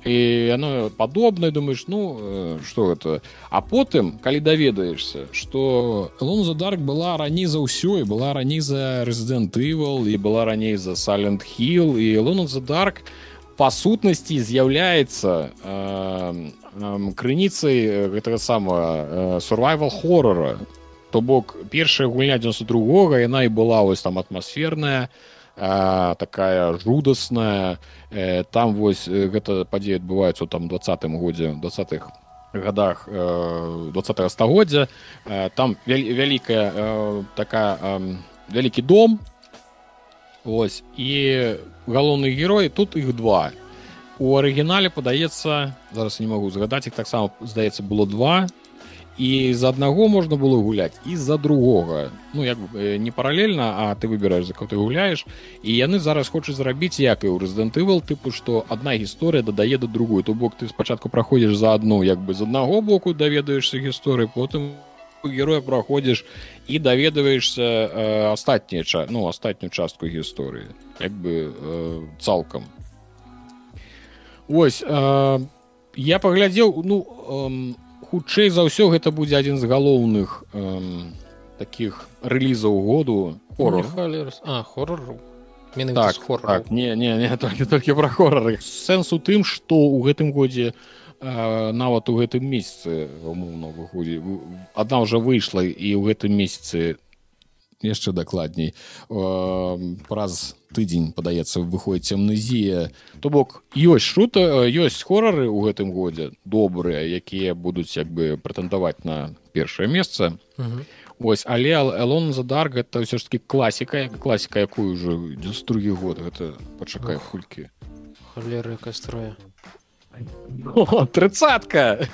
[SPEAKER 1] і оно падобнае думаешь ну что это? А потым калі даведаешься что лон задарк была раней за ўсё і была раней за рэзідэнт ивал і была раней за салент хилл і лон задарк по сутнасці з'яўляецца э, э, крыніцай гэтага самого сурвайвал хоррора то бок першая гульня 92 яна і была вось там атмасферная э, такая жудасная. Э, там вось гэта падзея адбываецца там двадцатым годзе двадцатых годах э, 20 стагоддзя э, там вялікая э, такая э, вялікі дом. Ось і галоўны герой тут іх два. У арыгінале падаецца зараз не могу згадаць іх таксама здаецца было два. І з аднаго можна было гуляць і з-за другога. Ну як не паралельна а ты выбіраеш за ты гуляеш і яны зараз хочуць зрабіць як і ў рэзідэнтывал тыпу што адна гісторыя дадае да другую то бок ты спачатку праходзіш за адну як бы з аднаго боку даведаешься гісторыі потым героя праходзіш і даведваешься астатнія ну астатнюю частку гісторыі як бы э, цалкам ось э, я паглядзеў ну э, хутчэй за ўсё гэта будзе адзін з галоўных э, таких рэлізаў году
[SPEAKER 2] хорор хорор так,
[SPEAKER 1] так, не не не толькі толькі пра хорары сэнс у тым што ў гэтым годзе э, нават у гэтым месяцы умоўна выходзе адна ўжо выйшла і ў гэтым месяцы яшчэ дакладней. Праз тыдзень падаецца выходзіць амнезія. То бок ёсць шута ёсць хорары ў гэтым годзе добрыя якія будуць як бы прэтэндаваць на першае месца. Ось але элон задар гэта ўсё ж таки класіка класіка якую ўжо другі год гэта пачакай хулькі
[SPEAKER 2] халерыка строя
[SPEAKER 1] трыцатка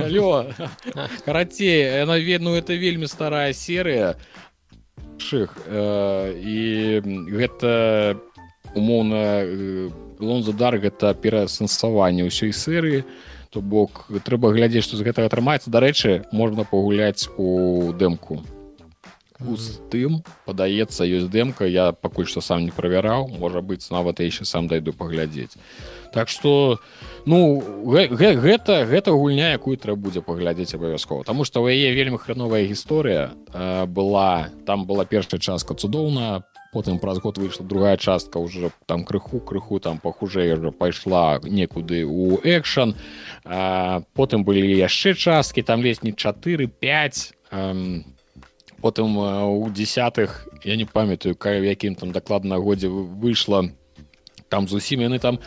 [SPEAKER 1] алё [laughs] карацей яна ведну это вельмі старая серыя шых і гэта умоўна лонзадар гэта пераасэнсаванне ўсёй серыі. То бок трэба глядзець што з гэтага атрымаецца. Дарэчы можна пагуляць у дэмку з тым падаецца ёсць дэмка я пакуль што сам не правяраў можа быць нават яшчэ сам дайду паглядзець. Так что ну гэта гэта гульня якую трэба будзе паглядзець абавязкова. Таму што у яе вельмі храновая гісторыя была там была першая частка цудоўна потым праз год выйшла другая частка уже там крыху крыху там пахужэй уже пайшла некуды у экшан потым былі яшчэ часткі там лезь не 4 5 потым у десятых я не памятаю ка якім там дакладна годзе выйшла там зусім яны там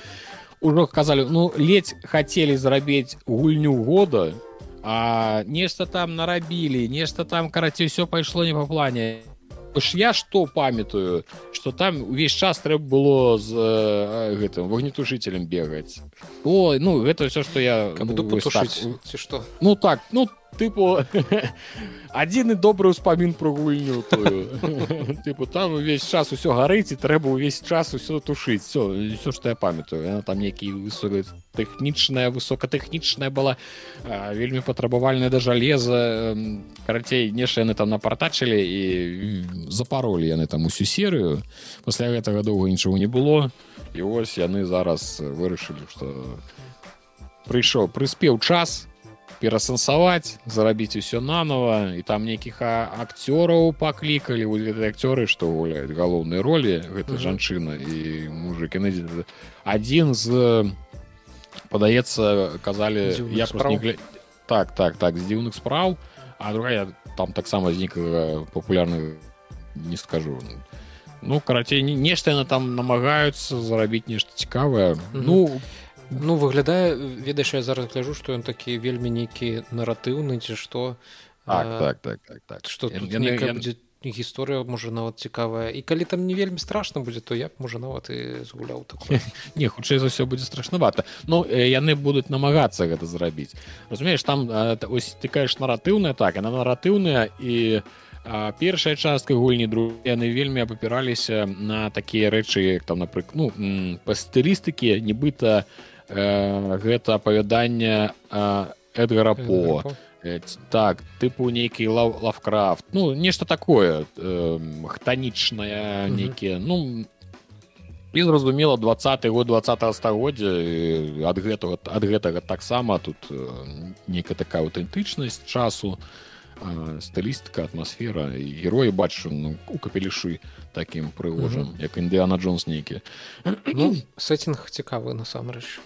[SPEAKER 1] ужо казалі ну ледзь хацелі зрабіць гульню года а нешта там нарабілі нешта там карацей все пайшло не па плане. Ж я што памятаю что там увесь час трэба было з э, гэтым вогнетушителем бегаць. Ой ну гэта все что я
[SPEAKER 2] ну, так, что
[SPEAKER 1] ну так ну тыпу адзіны [laughs] добры ўспамін про гульню тыпу [laughs] там увесь час усё гарыць і трэба ўвесь час усё тушыць все все что я памятаю. Там які высокая тэхнічная высокатэхнічная была а, вельмі патрабавальная да жалеза карацей нешта яны там напартачылі і запаролі яны там усю серыю пасля гэтага доўга нічого не было і ось яны зараз вырашылі что прыйшоў прыспеў час перасэнсаваць зарабіць усё нанова і там нейкіх акцёраў паклікалі акцёры што гуляюць галоўнай ролі гэта жанчына і мужик адзін з падаецца казалі я не... так так так з дзіўных спраў а другая там таксама знікага папулярных не скажу ну карацей нешта яны там намагаюцца зарабіць нешта цікавае. Mm -hmm. ну
[SPEAKER 2] Ну выглядае ведаеш я зараз гляжу што ён такі вельмі нейкі наратыўны ці што.
[SPEAKER 1] Так, так, так, так, так.
[SPEAKER 2] што будзе гісторыя можа нават цікавая. І калі там не вельмі страшна будзе то як можа нават і згуляў так [laughs]
[SPEAKER 1] не хутчэй за ўсё будзе страшнавата. Ну яны будуць намагацца гэта зрабіць. Разумееш там ось тыкаеш наратыўная так яна наратыўная і А першая частка гульні друг яны вельмі папіраліся на такія рэчы як там напрыклад ну, па стылістыкі нібыта э, гэта апавяданне эдгара по. Э, так тыпу нейкі лав лавкрафт. Ну нешта такое э, хтанічнае нейкія. Ну і зразумела двадцаты год два стагоддзя ад гэтага ад гэтага таксама тут э, нейкая такая аўтэнтычнасць часу стылістка атмасфера. І героі бачу ну, у капелішы такім прыгожым як індыана джонс нейкі.
[SPEAKER 2] Ну, сеттинг цікавы насамрэч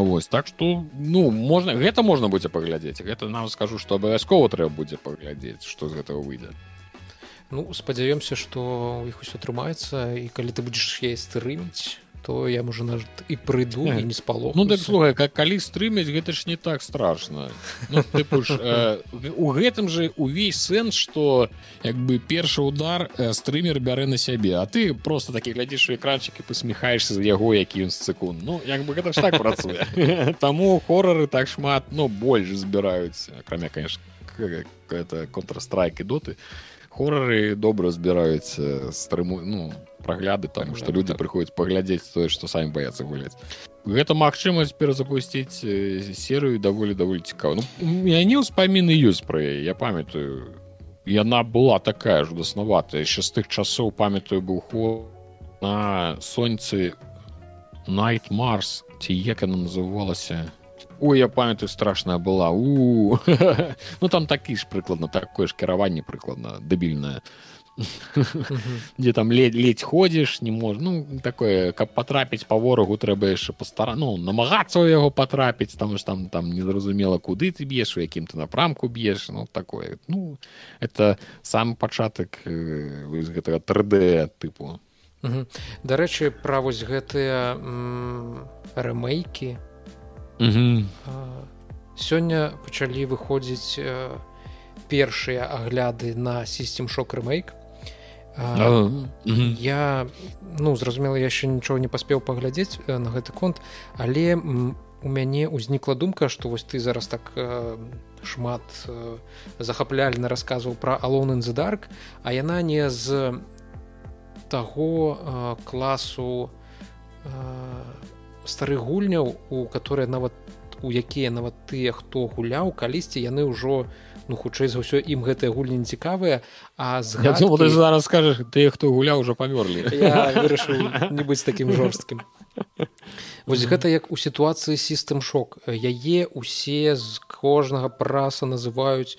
[SPEAKER 1] вось так что ну можна гэта можна будзе паглядзець гэта нам скажу что абавязкова трэба будзе паглядзець что з гэтага выйдзе
[SPEAKER 2] ну спадзяёмся что у іх усё атрымаецца і калі ты будзеш есть стрыміць то я можа на і прыйду і не спало
[SPEAKER 1] ну так слухай как калі стрымяць гэта ж не так страшно ну, [laughs] ж, э, у гэтым же увесь сэнс что як бы першы удар э, стрымер бярэ на сябе а ты просто такі глядзіш у экранчик і посміхаешься з яго які ён секунд ну як бы гэта ж так працуе. [laughs] Таму хорары так шмат но ну, больш збіраюць акрамя конечно это контрстрайк і доты хорары добра збіраюць стрыму ну прагляды там что люди прыходзяць паглядзець тое что самі баяцца гуляць гэта магчымасць перазапусціць серыю даволі даволі цікава ну, мяне ўспаміны ёсць пра яе я памятаю. Яна была такая жудаснаватая яшчэ з тых часоў памятаю быў хо на соньцы night марс ці як яна называлася Ой, я памятаю страшная была у [laughs] ну там такі ж прыкладна такое ж кіраванне прыкладна дабільнае дзе там ледь ледь ходзіш не мож ну такое каб потрапіць по ворагу трэба яшчэ пастара ну намагацца ў яго потрапіць там ж там там незразумела куды ты б'еш у якім ты напрамку б'еш ну такое ну это сам пачатак э, з гэтага 3d тыпу
[SPEAKER 2] дарэчы пра вось гэтыя рэмейкі сёння пачалі выходзіць э, першыя агляды на сістем шок рэмейк А, я ну зразумела яшчэ нічого не паспеў паглядзець э, на гэты конт але у мяне ўзнікла думка што вось ты зараз так э, шмат э, захапляльна расказваў пра алон інзыдарк а яна не з таго э, класу э, старых гульняў у которые нават у якія нават тыя хто гуляў калісьці яны ўжо ну хутчэй за ўсё ім гэтыя гульні не цікавыя а
[SPEAKER 1] згадкі... думал, зараз скажаш ты хто гуляў уже памёрлі
[SPEAKER 2] не быць таким жорсткім. Вось гэта як у сітуацыі сістэм шок яе усе з кожнага праса называюць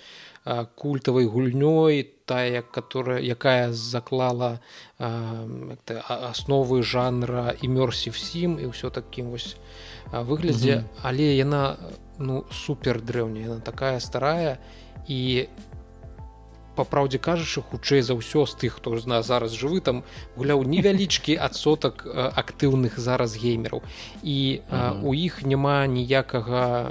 [SPEAKER 2] культавай гульнёй тая которая якая заклала асновы жанра імёрсі всім і ўсё такім вось выглядзе але яна ну супер дрэўня яна такая старая. І по праўдзе кажучы хутчэй за ўсё з тых хто ж на зараз жывы там гуляў невялічкі [laughs] адсотак актыўных зараз геймераў. І у іх няма ніякага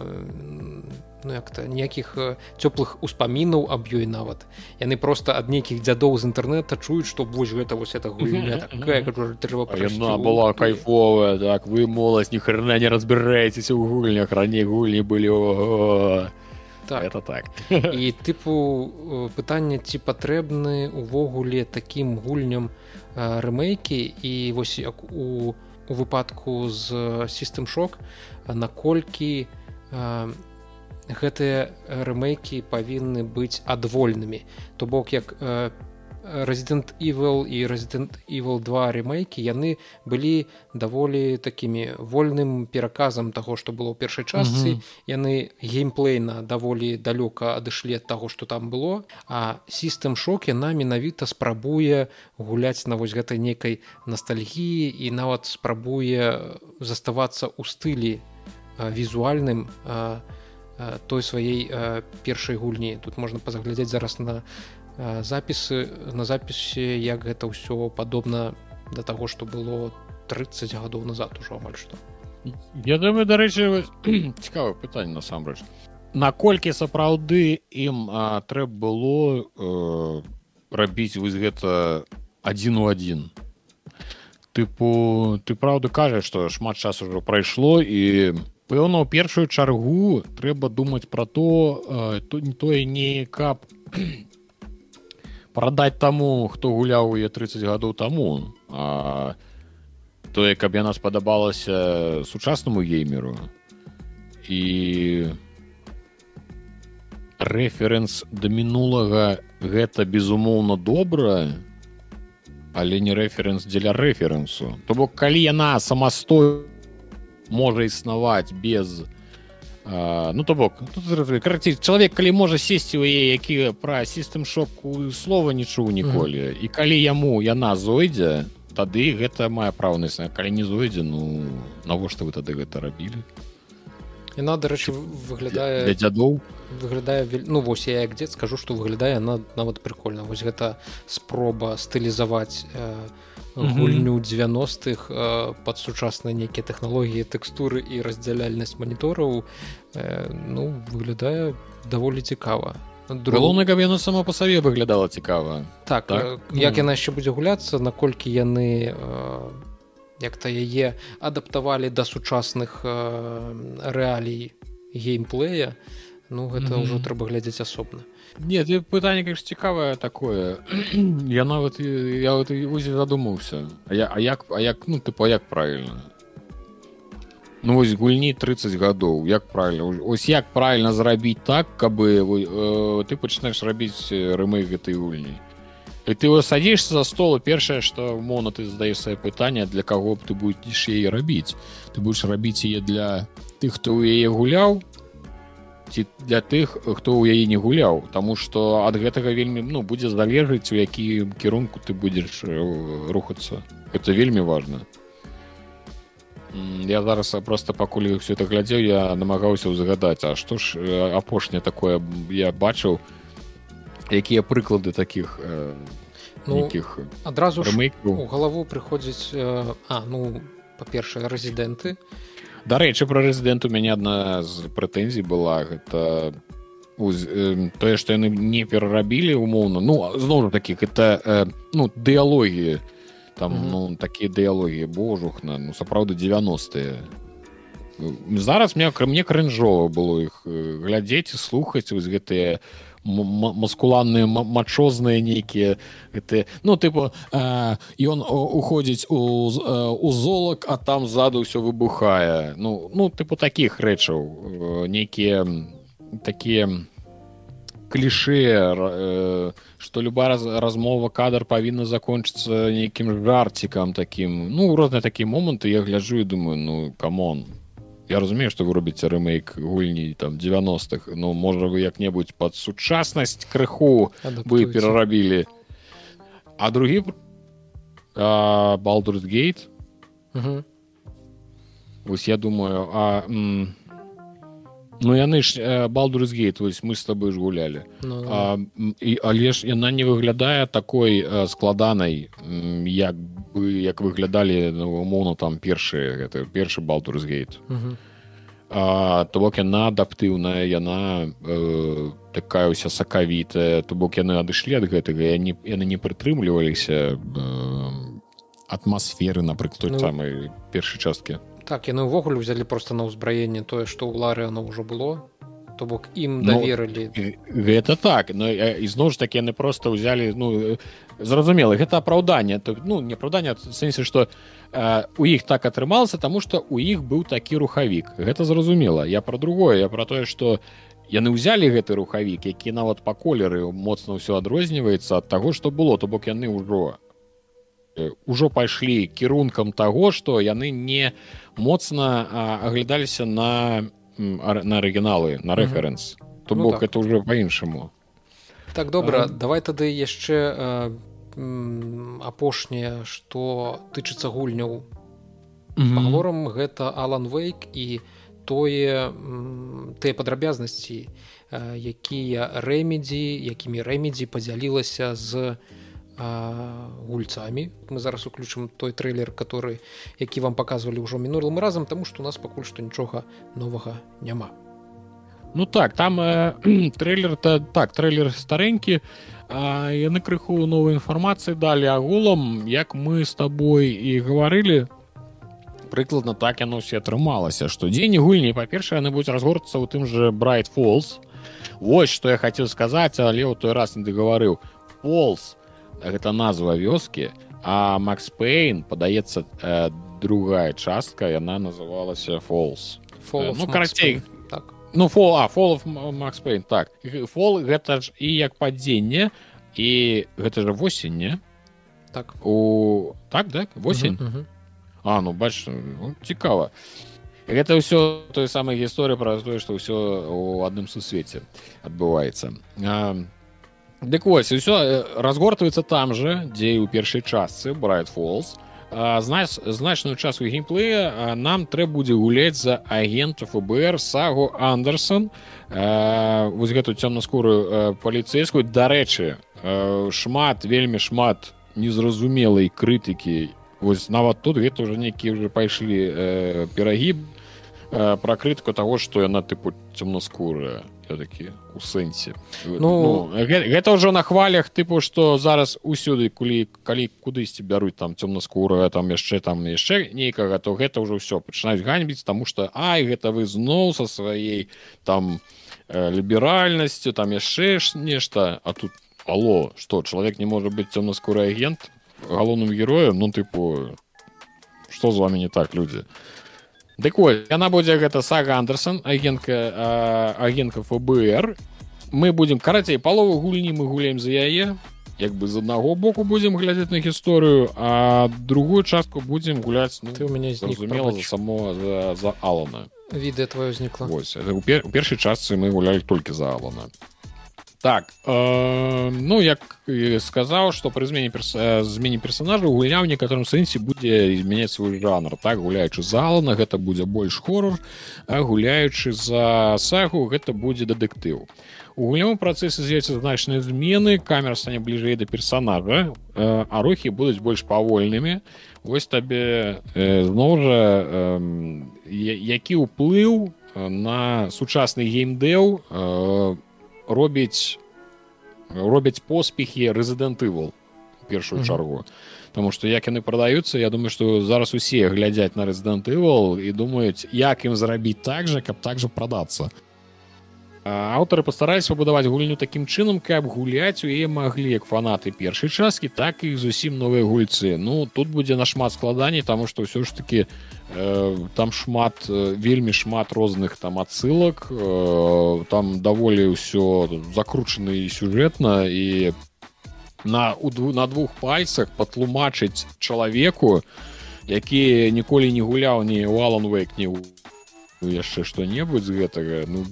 [SPEAKER 2] ну як-то ніякіх цёплых успамінаў аб ёй нават. Яны просто ад нейкіх дзядоў з інтэрнэта чуюць што вось гэта вось это гульня
[SPEAKER 1] трэба была кайфовая так вы моладзь ні хрена не разбіраецеся ў гульнях. Раней гульні былі так. это так.
[SPEAKER 2] І тыпу пытання ці патрэбны увогуле такім гульням рэмейкі і вось як у у выпадку з сістэм шок наколькі гэтыя рэмейкі павінны быць адвольнымі то бок як Resident Evil і Resident Evil 2 ремейкі яны былі даволі такімі вольным пераказам таго што было ў першай частцы mm -hmm. яны геймплейна даволі далёка адышлі ад таго што там было а сістэм шок яна менавіта спрабуе гуляць на вось гэтай нейкай ностальгіі і нават спрабуе заставацца ў стылі візуальным той сваёй першай гульні. Тут можна пазаглядзець зараз на запісы. На запісе як гэта ўсё падобна да таго што было 30 гадоў назад ужо амаль што.
[SPEAKER 1] Я думаю дарэчы цікавы пытанне насамрэч. Наколькі сапраўды ім трэба было э, рабіць вось гэта адзін у адзін? Тыпу ты праўда кажаш што шмат часу ўжо прайшло і пэўна ў першую чаргу трэба думаць пра то то не тое не каб прадаць таму хто гуляў яе 30 гадоў таму а, тое каб яна спадабалася сучаснаму геймеру. І рэферэнс да мінулага гэта безумоўна добра але не рэферэнс дзеля рэферэнсу. То бок калі яна самастой можа існаваць без без ну то бок карці чалавек калі можа сесці у яе які пра сістэм шоку слова не чуў ніколі mm -hmm. і калі яму яна зойдзе тады гэта мае праўнасць калі не зойдзе ну навошта вы тады гэта рабілі?
[SPEAKER 2] Яна дарэчы выглядае
[SPEAKER 1] для дзядоў?
[SPEAKER 2] выглядае ну вось я як дзед скажу што выглядае на нават прикольна вось гэта спроба стылізаваць э, гульню 90-х э, под сучасныя нейкія тэхналогіі тэкстуры і раздзяляльнасць манітораў э, ну выглядае даволі цікава
[SPEAKER 1] галоўна каб яно само па сабе выглядала цікава.
[SPEAKER 2] Так, так? як яна яшчэ будзе гуляцца наколькі яны як-то яе адаптавалі да сучасных рэалій геймплея ну гэта ўжо трэба глядзець асобна
[SPEAKER 1] нет пытанне как цікавае такое. [clears throat] Я нават я вот узе задумаўся а я а як а як ну ты по як правильно? Ну вось гульні 30 гадоў як правильно? Ось як правильно зрабіць так каб э, ты пачынаеш рабіць рымы гэтай гульні? І ты садишься за стола першае что мона ты задаеш свае пытання для каго б ты будешь яе рабіць ты будешь рабіць яе для тых хто ў яе гуляў ці для тых хто ў яе не гуляў. Таму што ад гэтага вельмі ну будзе залежыць у які кірунку ты будзеш э, рухацца. Это вельмі важно я зараз просто пакуль все это глядзеў я намагаўся ўзгадаць А што ж э, апошняе такое я бачыў якія прыклады таких
[SPEAKER 2] нейкіх ну, адразу у галаву прыходзіць а ну па-першае рэзідэнты
[SPEAKER 1] дарэчы пра рэзідэнт у мяне адна з прэтэнзій была гэта тое што яны не перарабілі умоўна ну зноў такіх это э, ну дыялогіі там mm -hmm. ну такія дыялогіі божухна ну сапраўды 90е зараз мне мне крынжова было іх глядзець і слухаць вось гэтыя маскуланныя мачозныя нейкія гэты ну тыпу ён уходзіць у, у золак а там ззаду ўсё выбухае ну ну тыпу такіх рэчаў нейкія такія кліше что любая раз, размова кадр павінна закончыцца нейкім жарцікам таким. Ну розныя такія моманты я гляджу і думаю ну камон я разумею что вы робіце рэмейк гульні там 90-х ну можа вы як-небудзь под сучаснасць крыху вы перарабілі. А другі балдургейт вось я думаю а м- Ну яны ж балдурсгейт вось мы с тобой ж гулялі ну, а, і але ж яна не выглядае такой складанай як бы як выглядалі ну, умоўно там першы гэта першы балдурсгейт то бок яна адаптыўная яна э, такая ўся сакавітая то бок яны адышлі ад гэтага яны яны не прытрымліваліся э, атмасферы напрыклад ну, самай першай часткі
[SPEAKER 2] так яны ўвогуле взялі просто на ўзбраенне тое што ў лары оно ўжо было то бок ім даверылі ну,
[SPEAKER 1] гэта так но ізноў ж такі яны просто ўзялі ну зразумела гэта апраўданне то ну непраўданне сэнсе што у іх так атрымалася таму што у іх быў такі рухавік гэта зразумела я пра другое я пра тое што яны ўзялі гэты рухавік які нават па колеры моцна ўсё адрозніваецца ад таго што было. То бок яны ўжо ўжо пайшлі кірункам таго што яны не моцна аглядаліся на на арыгіналы на рэферэнс. То ну, бок так. это ўжо па-іншаму.
[SPEAKER 2] Так добра а... давай тады яшчэ апошняе што тычыцца гульняў. Паговорам гэта алан вейк і тое тыя падрабязнасці якія рэмедзі якімі рэмедзі падзялілася з гульцамі мы зараз уключым той трейлер который які вам показывалі ўжо мінулым разам тому что у нас пакуль што нічога новага няма.
[SPEAKER 1] Ну так там э, [clears throat] трейлер то так трейлер старэнькі яны крыху новой інфармацыі далі агулам як мы с тобой і гаварылі прыкладна так яно все атрымалася что дзень гульні па-першае яны будуць разгорцца ў тым же брайт фолз Вось что я хацеў сказаць але ў той раз не дагаварыў фолз гэта назва вёскі а макс пейн падаецца э, другая частка яна называлася фолс.
[SPEAKER 2] Э, ну карацей так.
[SPEAKER 1] Ну фол а фол макс пейн так. Фол гэта ж і як падзенне і гэта ж восенне
[SPEAKER 2] так.
[SPEAKER 1] У так так восень? Uh -huh. а ну бач ну, цікава. Гэта ўсё той самай гісторыя пра тое што ўсё у адным сусвеце адбываецца. А Дык вось ўсё разгортваецца там же дзе і ў першай частцы брайт фолз знач значную частку геймплея нам трэба будзе гуляць за агента фбр сагу андерсон. Вось гэту цёмнаскурую паліцэйскую. Дарэчы шмат вельмі шмат незразумелай крытыкі. Вось нават тут гэта ўжо нейкія ўжо пайшлі перагіб пра крытыку таго што яна тыпу цёмнаскурая все-таки у сэнсе ну, ну гэта ўжо на хвалях тыпу что зараз усюды кулі калі кудысьці бяруць там цёмнаскурая там яшчэ там яшчэ нейкага то гэта ўжо все пачынаюць ганьбіць тому что ай гэта вы зноў са сваей там э, ліберальнасцю там яшчэ ж нешта. А тут алло что чалавек не можа быць цёмнаскуры агент галоўным героем? Ну тыпу что з вами не так людзі Дык вось яна будзе гэта сага андерсон агентка агентка фбр. Мы будемм карацей палову гульні мы гуляем за яе. Як бы з аднаго боку будзем глядзець на гісторыю а другую частку будзем гуляць
[SPEAKER 2] ну, ты у мяне
[SPEAKER 1] зразумела за само за, за алана.
[SPEAKER 2] Відэа твоё ўзнікла
[SPEAKER 1] у, пер, у першай частцы мы гулялі толькі за алана так э, ну як сказаў что пры змене перс... змене персонажа гульня ў некаторым сэнсе будзе змяняць свой жанр. Так гуляючы залана гэта будзе больш хорор а гуляючы за сагу гэта будзе дэтэктыў. У гульнявым працэсе з'явіцца значныя змены камера стане бліжэй да персонажа э, а рухі будуць больш павольнымі. Вось табе э, зноў жа э, які ўплыў на сучасны геймдэў у э, робіць робяць поспехі рэзідэнтывал першую mm -hmm. чаргу Таму што як яны прадаюцца Я думаю што зараз усе глядзяць на Evil і думаюць як ім зрабіць так жа каб так жа прадацца аўтары пастараліся пабудаваць гульню такім чынам каб гуляць у яе маглі як фанаты першай часткі так і зусім новыя гульцы. Ну тут будзе нашмат складаней таму што ўсё ж таки э, там шмат вельмі шмат розных там адсылак. Э, там даволі ўсё закручаны сюжэтна і на у на двух пальцах патлумачыць чалавеку які ніколі не гуляў ні у алан вейк не яшчэ што-небудзь з гэтага ну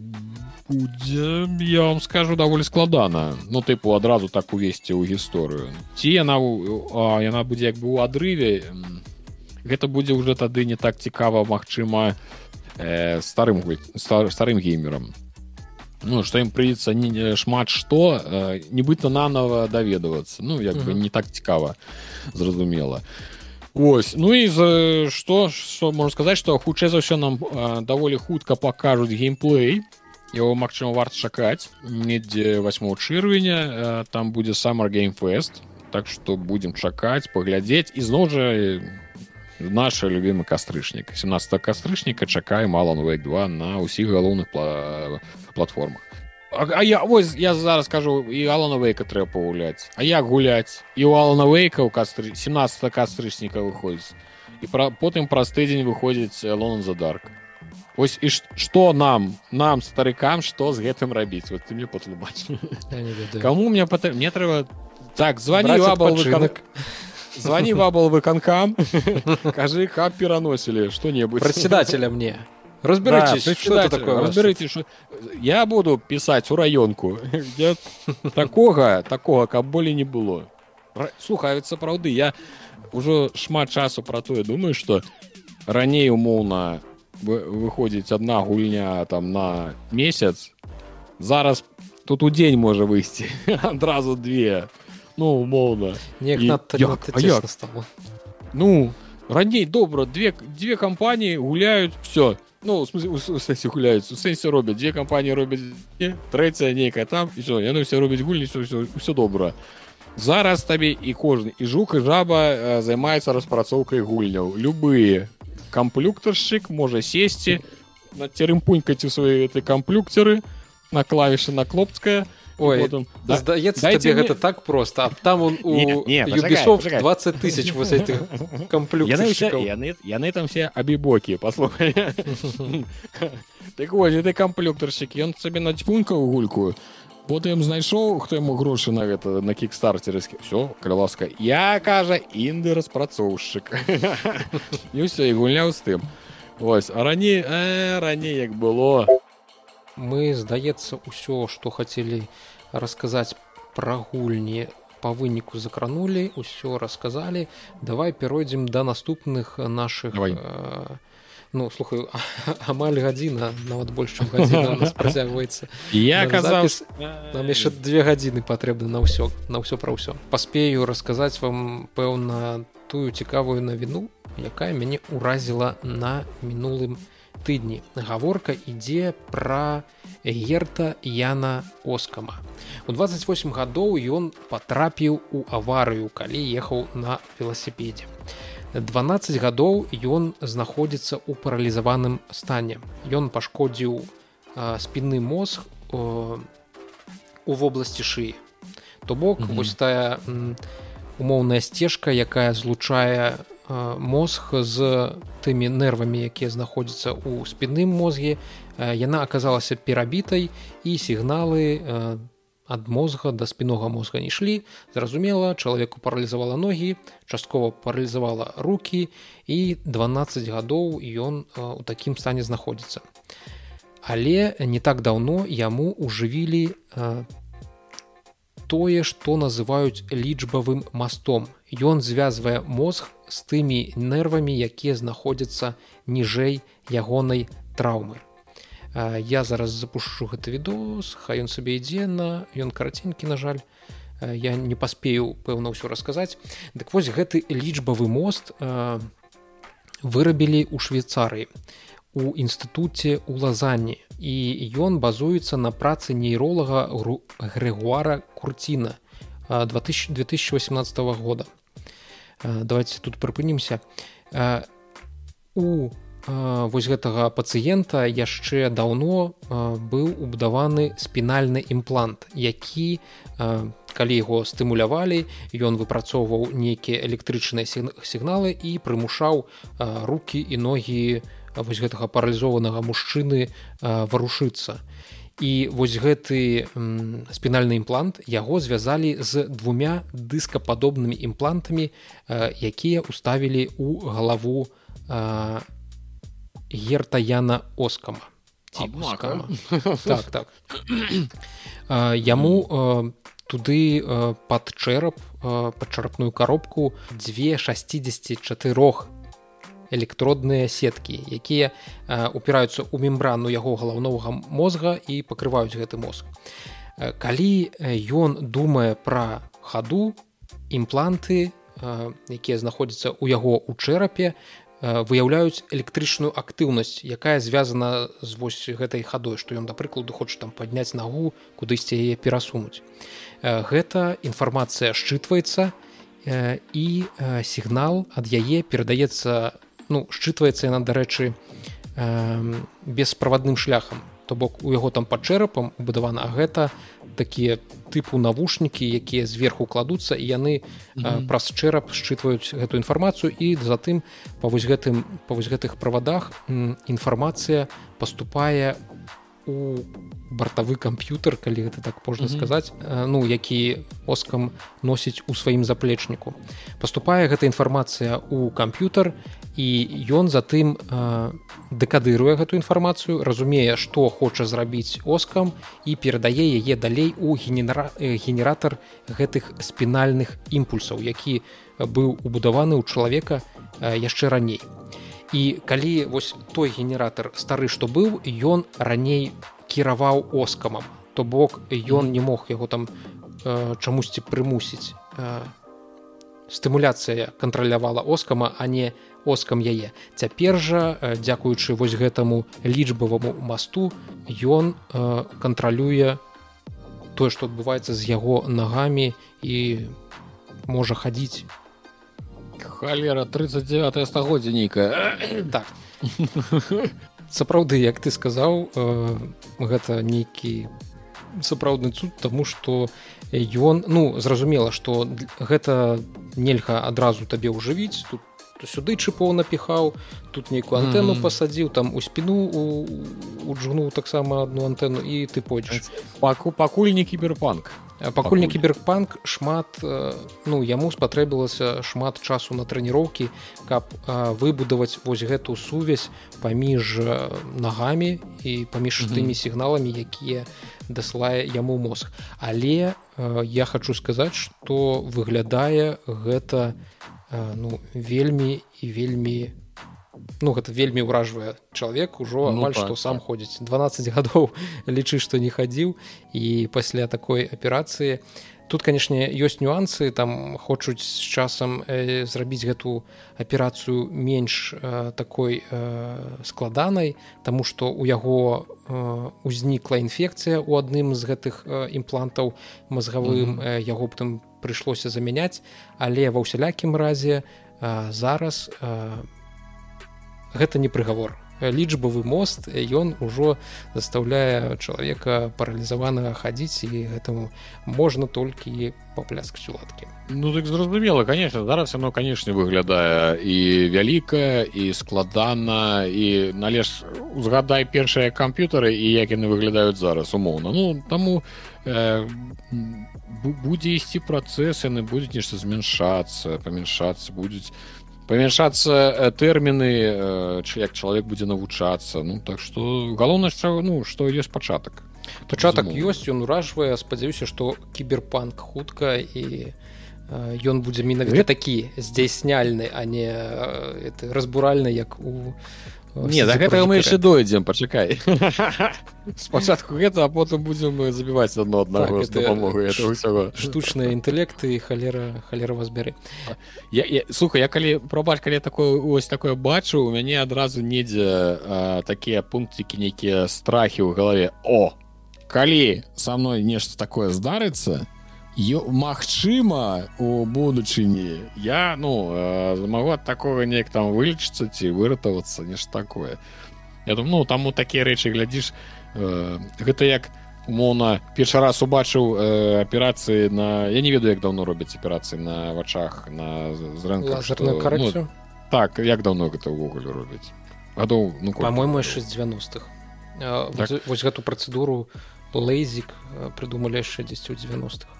[SPEAKER 1] будзе я вам скажу даволі складана. Ну тыпу адразу так увесці ў гісторыю ці яна а, яна будзе як бы ў адрыве гэта будзе ўжо тады не так цікава Мачыма э, старым стар, старым геймерам. Ну што ім прыйдзецца не шмат што э, нібыта нанова даведавацца ну як бы не так цікава зразумела. Ось ну і за што што можна сказаць што хутчэй за ўсё нам э, даволі хутка пакажуць геймплей его магчыма варта чакаць недзе 8 чырвеня там будзе summer геймфест так что будем чакаць паглядзець і зноў жа наша любимы кастрычнік 17 кастрычніка чакае мало новек 2 на ўсіх галоўных пла... платформах. А, а я вось я зараз скажу і аланавейка трэба пагуляць А як гуляць і у аланавейка у кастры 17 кастрычніка выходзіць і пра потым праз тыдзень выходзіць лон за дарка Вось і што нам нам старыкам што з гэтым рабіць? Вот ты мне патлумач кому мне пат... мне трэба так звони звони вабал выканкам кажы как пераносілі что-небудзь
[SPEAKER 2] председателя мне. Разбирайтесь да, что такое
[SPEAKER 1] разберыце что... я буду пісаць у раёнку такога такога каб болей не было. Слухаюць сапраўды я ўжо шмат часу пра тое думаю что раней умоўна выходзіць одна гульня там на месяц зараз тут у дзень можа выйсці адразу [laughs] две. Ну умоўна ну раней добра две две кампаніі гуляюць все ну сэнсе гуляюць у сэнсе робяць дзе кампаніі робяць трэцяя нейкая там і все яны все робяць гульні все добра зараз табе і кожны і жук і жаба займаецца распрацоўкай гульняў. Любые камплюктаршчык можа сесці на церымпунькаць у свае этой камплюкцеры на клавішы на клопцкая
[SPEAKER 2] Ой, потом, да? здаецца мне... гэта так просто а там он у не, не, Ubisoft 20 тысяч вот этих
[SPEAKER 1] яны, яны там все абібокі паслухай [laughs] так вось ты камплюктарщик ён сабе на цьпунка ў гульку потым знайшоў хто яму грошы на гэта на кікстартерскі все крыласка я кажа інды распрацоўшчык не [laughs] ўсё і гуляў з тым. Ось а раней э, раней як было.
[SPEAKER 2] Мы здаецца ўсё што хацелі расказаць пра гульні по выніку закранули ўсё расказалі. Давай перайдзем да наступных наших э, ну слухаю [laughs] амаль гадзіна нават больш чым [laughs] працягваецца.
[SPEAKER 1] Я казаў
[SPEAKER 2] нам яшчэ две гадзіны патрэбны на ўсё на ўсё пра ўсё. Паспею расказаць вам пэўна тую цікавую навіну якая мяне ўразіла на мінулым тыдні. Гаворка ідзе пра герта яна оскама. У 28 гадоў ён патрапіў у аварыю калі ехаў на веласіпедзе 12 гадоў ён знаходзіцца ў паралізаваным стане. Ён пашкодзіў спінны мозг у вобласці шыі. То бок mm -hmm. вось тая умоўная сцежка, якая злучае мозг з тымі нервамі, якія знаходзяцца ў спінным мозге, яна аказалася перабітай і сігналы ад мозга да спінога мозга не ішлі. Зразумела чалавеку паралізавала ногі часткова паралізавала руки і 12 гадоў ён у такім стане знаходзіцца. Але не так даўно яму ужывілі тое што называюць лічбавым мастом. Ён звязвае мозг з тымі нервамі якія знаходзяцца ніжэй ягонай траўмы я зараз запушу гэты відос хай ён сабе ідзе на ён караценькі на жаль. Я не паспею пэўна ўсё расказаць. Дык вось гэты лічбавы мост вырабілі ў швейцарыі у інстытуце у лазанні і ён базуецца на працы нейролага грэгуара курціна 2018 года. Давайте тут прыпынімся у вось гэтага пацыента яшчэ даўно быў убудаваны спінальны імплант які калі яго стымулявалі ён выпрацоўваў нейкія электрычныя сігналы і прымушаў руки і ногі вось гэтага паралізованага мужчыны варушыцца. І вось гэты спінальны імплант яго звязалі з двумя дыскападобнымі імплантамі якія уставілі ў галаву гертаяна оскама. [laughs] Так, так. яму туды под чэрап под чарапную коробку дзве 64 электродныя сеткі якія упіраюцца ў мембрану яго галаўнога мозга і пакрываюць гэты мозг калі ён думае пра хаду імпланты якія знаходзяцца ў яго ў чэрапе выяўляюць электрычную актыўнасць якая звязана з вось гэтай хадой што ён да прыкладу хоча там падняць нагу кудысьці яе перасунуць. Гэта інфармацыя счытваецца і сігнал ад яе перадаецца ну счытваецца яна дарэчы бесправадным шляхам. То бок у яго там пад чэрапам убудавана гэта такія тыпу навушнікі якія зверху кладуцца і яны mm -hmm. праз чэрап счытваюць гэту інфармацыю і затым па вось гэтым па вось гэтых правадах інфармацыя поступае у бартавы камп'ютар калі гэта так можна mm -hmm. сказаць ну які оскам носіць у сваім заплечніку поступае гэта інфармацыя у камп'ютар і ён затым дэкадыруе гэту інфармацыю разумее што хоча зрабіць оскам і перадае яе далей у генера... генератор гэтых спінальных імпульсаў які быў убудаваны ў чалавека яшчэ раней і калі вось той генератор стары што быў ён раней кіраваў оскамам то бок ён не мог яго там чамусьці прымусіць. Стымуляцыя кантралявала оскама а не оскам яе. Цяпер жа дзякуючы вось гэтаму лічбаваму масту ён кантралюе тое што адбываецца з яго нагамі і можа хадзіць.
[SPEAKER 1] Халера 39 стагоддзя нейкая
[SPEAKER 2] так [laughs] сапраўды як ты сказаў гэта нейкі сапраўдны цуд тому что ён ну зразумела что гэта нельга адразу табе ўжывіць тут то сюды чыпоў напіхаў тут нейкую антэну mm -hmm. пасадзіў там у спіну уджгнуў таксама одну антэну і ты пойдзеш.
[SPEAKER 1] Паку пакуль не кіберпанк.
[SPEAKER 2] Пакуль не кіберпанк шмат ну яму спатрэбілася шмат часу на трэніроўкі каб выбудаваць вось гэту сувязь паміж нагамі і паміж mm -hmm. тымі сігналамі якія даслае яму мозг. Але я хочу сказаць что выглядае гэта не ну вельмі і вельмі ну гэта вельмі ўражвае чалавек ужо ну, амаль ну, што так, сам так. ходзіць 12 гадоў лічы што не хадзіў і пасля такой аперацыі тут канешне ёсць нюансы там хочуць з часам э, зрабіць гэту аперацыю менш э, такой э, складанай таму што у яго э, узнікла інфекцыя ў адным з гэтых э, імплантаў мазгавым mm -hmm. э, яго там прыйшлося замяняць але ва ўсялякім разе зараз гэта не прыгавор лічбавы мост ён ужо заставляе чалавека паралізаванага хадзіць і гэтаму можна толькі папляскаць уладкі
[SPEAKER 1] ну так зразумела конечно зараз оно канешне выглядае і вялікая і складана і належ узгадай першыя камп'ютары і як яны выглядаюць зараз умоўна ну таму э, будзе ісці працэс яны будуць нешта змяншацца памяншацца будуць памяншацца тэрміны як чалавек будзе навучацца. Ну так што галоўна ну што ёсць пачатак.
[SPEAKER 2] Пачатак ёсць ён уражвае. Спадзяюся што кіберпанк хутка і ён будзе менавіта такі здзяйсняльны а не разбуральны як у
[SPEAKER 1] не да гэтага мы яшчэ дойдзем пачакай [laughs] спачатку гэта а потым будзем забіваць адно аднаго так, дапамогу ўсяго
[SPEAKER 2] штучныя інтэлекты халера халера вас бяры
[SPEAKER 1] я, я слуха я калі пробач калі такое ось такое бачу у мяне адразу недзе такія пунктики нейкія страхі ў галаве о калі со мной нешта такое здарыцца Магчыма у будучыні. Я ну э, магу ад такога неяк там вылечыцца ці выратавацца нешта такое. Я думаю ну таму такія рэчы глядзіш э, гэта як умоўна першы раз убачыў э, аперацыі на я не ведаю як даўно робяць аперацыі на вачах на зрэнка
[SPEAKER 2] ну,
[SPEAKER 1] так як даўно гэта ўвогуле робяць? Гадоў ну
[SPEAKER 2] по-мойму яшчэ з 90-х так. вось, вось гэту працэдуру лейзік прыдумалі яшчэ 10 у 90-х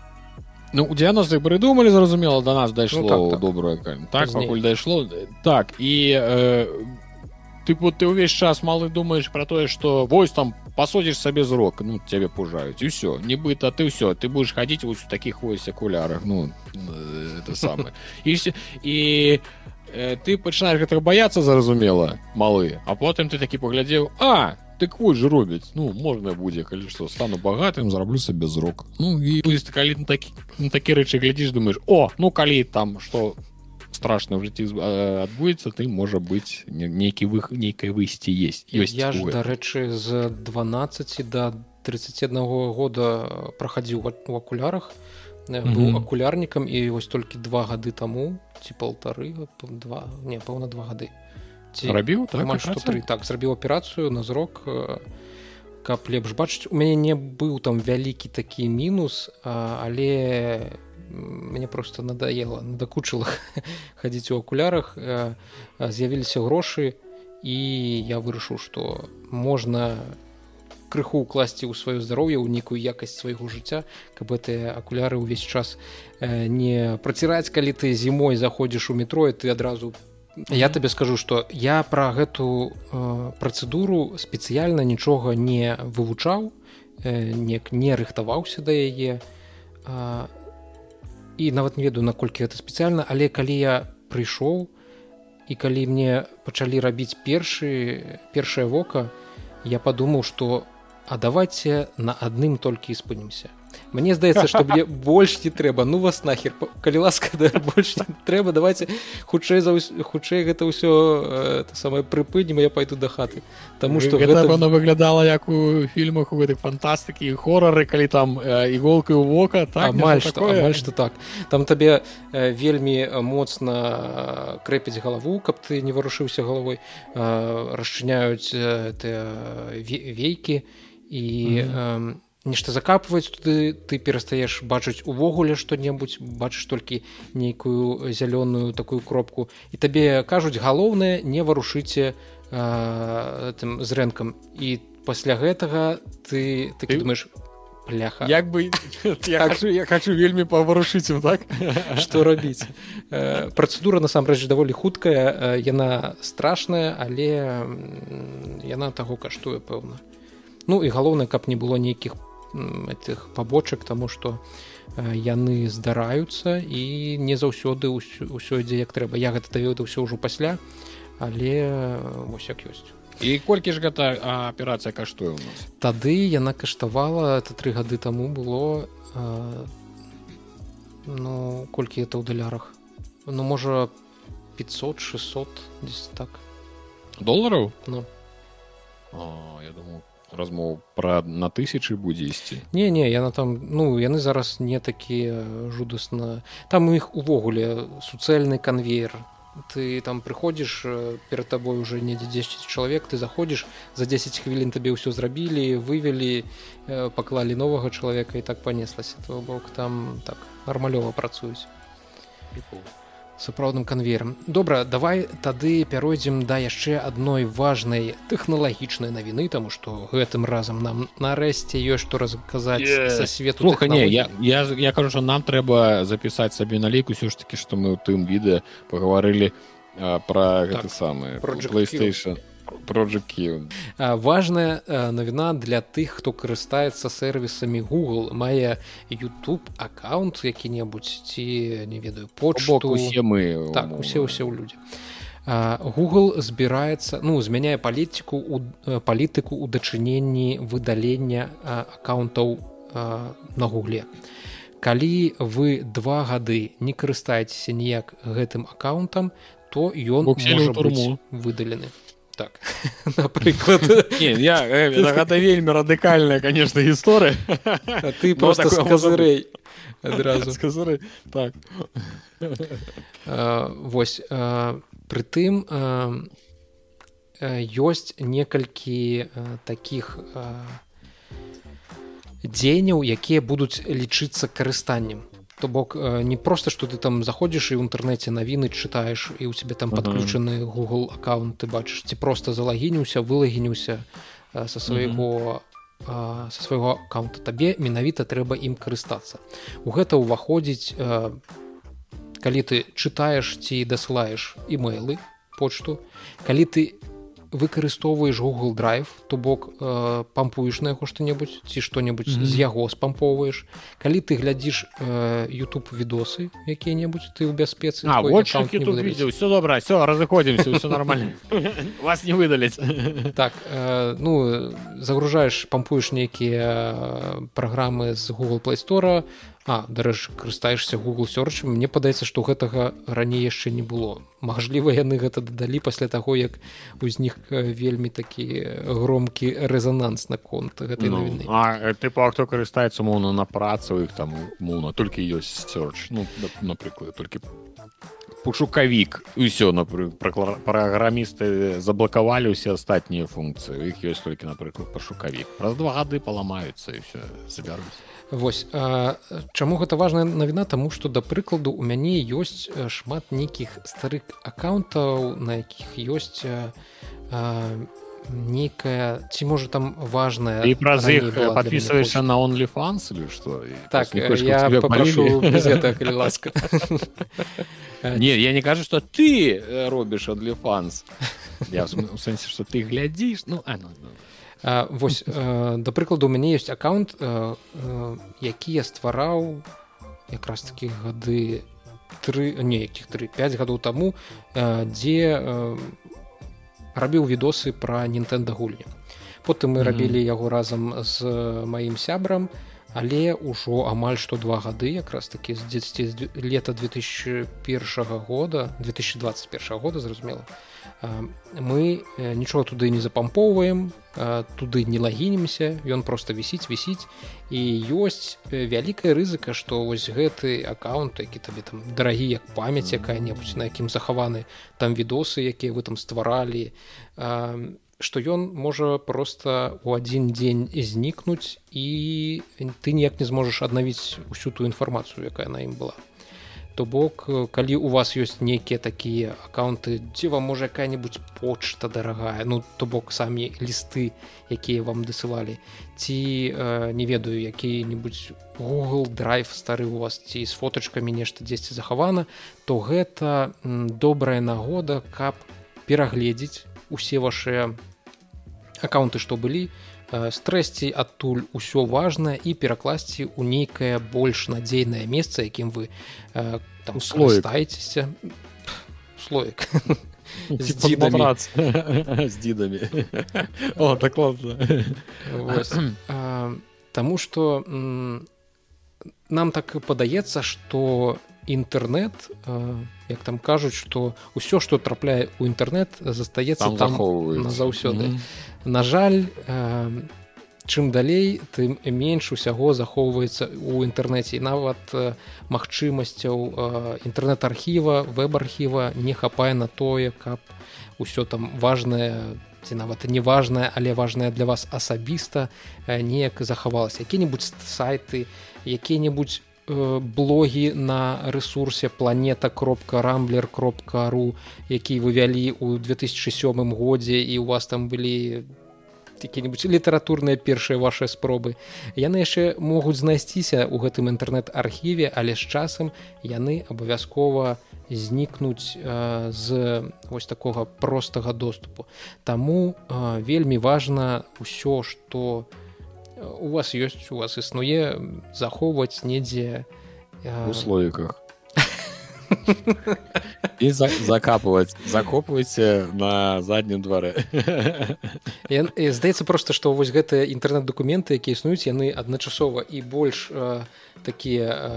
[SPEAKER 1] Ну у 90-х прыдумалі зразумела до нас дайшло ну, так, так. добрае так пакуль дайшло так і э, ты вот ты ўвесь час малы думаешь про тое что вось там пасудзіш сабе зрок ну цябе пужаюць і все нібыта ты ўсё ты будешь хадзіць вось у таких вось акулярах ну это самое [laughs] і і э, ты пачынаешь гэтага баяцца зразумела малы а потым ты такі паглядзеў а ты так вось же робяць ну можна будзе калі што стану багатым зараблю сабе зрок. Ну і калі на такі на такі рэчы глядзіш думаешь о ну калі там что страшна в жыцці адбудзецца ты можа быць нейкі вы нейкае выйсці есть ёсць
[SPEAKER 2] я ж дарэчы з 12 до 31 года прахадзіў у акулярах быў mm -hmm. акулярнікам і вось толькі два гады таму ці полтары два не пэўна два гады
[SPEAKER 1] рабіў так,
[SPEAKER 2] тры так зрабіў аперацыю на зрок э, каб лепш бачыць у мяне не быў там вялікі такі мінус але мне просто надоело. Надакучыла [laughs] хадзіць у акулярах з'явіліся грошы і я вырашыў што можна крыху ўкласці ў сваё здароўе ў нейкую якасць свайго жыцця каб гэтыя акуляры ўвесь час э, не праціраць калі ты зімой заходзіш у метро і ты адразу Я табе скажу, што я пра гэту э, працэдуру спецыяльна нічога не вывучаў, э, не, не рыхтаваўся да яе э, і нават не ведаю, наколькі гэта спецыяльна, але калі я прыйшоў і калі мне пачалі рабіць першы першае вока, я падумаў, што а давайте на адным толькі спынімся. Мне здаецца што мне [laughs] больш не трэба. Ну вас нахер. Калі ласка да, [laughs] больш трэба давайте хутчэй за хутчэй гэта ўсё это самае прыпынем я пойду да хаты. Таму што
[SPEAKER 1] гэта гэта... выглядала як у фільмах у гэтай фантастыкі хорары калі там э, іголкай у вока
[SPEAKER 2] так амаль што амаль што так. Там табе э, вельмі моцна крэпіць галаву каб ты не варушыўся галавой. Э, расчыняюць э, вейкі і mm -hmm. э, нешта закапваць туды ты перастаеш бачыць увогуле што-небудзь бачыш толькі нейкую зялёную такую кропку. І табе кажуць галоўнае не варушыце тым зрэнкам і пасля гэтага ты ты думаешь пляха
[SPEAKER 1] як бы я хочу, я хочу вельмі паварушыць так?
[SPEAKER 2] Што рабіць? Працэдура насамрэч даволі хуткая яна страшная але яна таго каштуе пэўна. Ну і галоўнае каб не было нейкіх этих побочак тому что э, яны здараюцца і не заўсёды ўсё ідзе як трэба. Я гэта даведу ўсё ўжо пасля але вось як ёсць.
[SPEAKER 1] І колькі ж гэта аперацыя каштуе у нас?
[SPEAKER 2] Тады яна каштавала это тры гады таму было а, ну колькі это ў далярах? Ну можа 500 600 так.
[SPEAKER 1] Долараў
[SPEAKER 2] ну.
[SPEAKER 1] О, я думаю размоў пра на тысячы будзе ісці
[SPEAKER 2] не не яна там ну яны зараз не такія жудасна там у іх увогуле суцэльны канвейер ты там прыходзіш перад табой уже недзе 10 чалавек ты заходзіш за 10 хвілін табе ўсё зрабілі вывелі паклалі новага чалавека і так панеслася то бок там так нармалёва працуюць сапраўдным канвеерам. Добра давай тады пяройдзем да яшчэ адной важнай тэхналагічнай навіны таму што гэтым разам нам нарэшце ёсць што расказаць yeah. са свету
[SPEAKER 1] Луха, не я, я, я кажу що нам трэба запісаць сабе налік усё ж такі што мы ў тым відэа пагаварылі пра так, гэты самы PlayStation Project
[SPEAKER 2] важная навіна для тых хто карыстаецца сервісамі Google. Мае YouTube аккаунт які-небудзь ці не ведаю почту.
[SPEAKER 1] Усе мы
[SPEAKER 2] так усе ўсе ў людзі Google збіраецца ну змяняе палітыку у палітыку ў дачыненні выдалення аккаунтаў на гугле калі вы два гады не карыстаецеся ніяк гэтым аккаунтам то ён выдалены так [laughs] напрыклад [laughs]
[SPEAKER 1] я гэта вельмі радыкальная конечно гісторыя [laughs]
[SPEAKER 2] ты просто козырэй адразу
[SPEAKER 1] так.
[SPEAKER 2] Вось прытым ёсць некалькі таких дзеянняў якія будуць лічыцца карыстаннем то бок не просто что ты там заходзіш і ў інтэрнэце навіны чытаеш і у тебе там подключаны google аккаунт ты бачыш ці просто залагініўся вылагініўся со свайго со свайго аккаунта. Табе менавіта трэба ім карыстацца у гэта ўваходзіць калі ты чытаеш ці дасылаеш імейлы почту калі ты выкарыстоўваеш google драйв то бок э, пампуеш на яго што-небудзь ці што-небудзь mm -hmm. з яго спампоўваеш. Калі ты глядзіш э, youtube відосы якія-небудзь ты ў бяспецы
[SPEAKER 1] все добра все разыходзімся все нормально. [laughs] Вас не выдаліць
[SPEAKER 2] так э, ну загружаеш пампуеш нейкія праграмы з google плейстора А дарэч карыстаешся google search мне падаецца што гэтага раней яшчэ не было. Мажліва яны гэта дадалі пасля таго як узнік вельмі такі громкі рэзананс наконт гэтай ну, навіны.
[SPEAKER 1] А ты па хто карыстаецца моўна на працу іх там моўна толькі ёсць search. Ну напрыклад толькі пошукавік ўсё праграмісты заблакавалі ўсе астатнія функцыі іх ёсць толькі напрыклад пашукавік праз два гады паламаюцца і все забяруць
[SPEAKER 2] Вось а, чаму гэта важная навіна? Таму што да прыкладу у мяне ёсць шмат нейкіх старых аккаунтаў на якіх ёсць нейкая ці можа там важная
[SPEAKER 1] і праз іх подписываешься на онлифанс или что?
[SPEAKER 2] Так я попрошу [laughs] ласка. [laughs]
[SPEAKER 1] Не я не кажу что ты робіш онлифанс я в сэнсе что ты глядзіш ну а, ну, ну.
[SPEAKER 2] Вось [laughs] да прыкладу у мяне ёсць аккаунт які я ствараў якраз такі гады тры неякіх тры 5 гадоў таму дзе рабіў відосы пра нінтэнда гульні потым мы рабілі яго разам з маім сябрам але ўжо амаль што два гады якраз такі з 10 лета 2001 года 2021 года зразумела мы нічого туды не запампоўваем туды не лагінімся ён просто вісіць вісіць. І ёсць вялікая рызыка што вось гэты аккаунт які табе там дарагі як памяць якая-небудзь на якім захаваны там відосы якія вы там стваралі што ён можа просто у адзін дзень знікнуць і ты ніяк не зможаш аднавіць усю ту інфармацыю якая на ім была. То бок калі у вас ёсць нейкія такія аккаунты ці вам можа якая-нибудь почта дарагая? Ну то бок самі лісты якія вам дасылалі. Ці э, не ведаю які-нибудь google драйв стары у вас ці з фотачкамі нешта дзесьці захавана то гэта добрая нагода каб перагледзець усе ваши аккаунты што былі стрэсці адтуль усё важнае і перакласці ў нейкае больш надзейнае месца якім вы там слоетаецеся слоек.
[SPEAKER 1] З дзідамі о так
[SPEAKER 2] Таму што нам так падаецца што інтэрнэт як там кажуць што ўсё што трапляе ў інтэрнэт застаецца там, там заўсёды На жаль чым далей тым менш усяго захоўваецца ў інтэрнэце. І нават магчымасцяў інтэрнэт-архіва веб-архіва не хапае на тое каб усё там важное ці нават неважнае але важное для вас асабіста неяк захавалася. Які-небудзь сайты якія-небудзь блогі на ресурсе планета кропка рамблер кропка ру які вывялі ў 2007 годзе і у вас там былі які-нибудь літаратурныя першыя ваши спробы. Яны яшчэ могуць знайсціся ў гэтым інтэрнэт-архіве але з часам яны абавязкова знікнуць э, з вось такога простага доступу. Таму э, вельмі важна ўсё что у вас ёсць у вас існуе захоўваць недзе
[SPEAKER 1] у слоіках. І за, закапваць закопвайце на заднім дварэ.
[SPEAKER 2] Здаецца просто што вось гэтыя інтэрнэт-дакументы якія існуюць яны адначасова і больш э, такія э,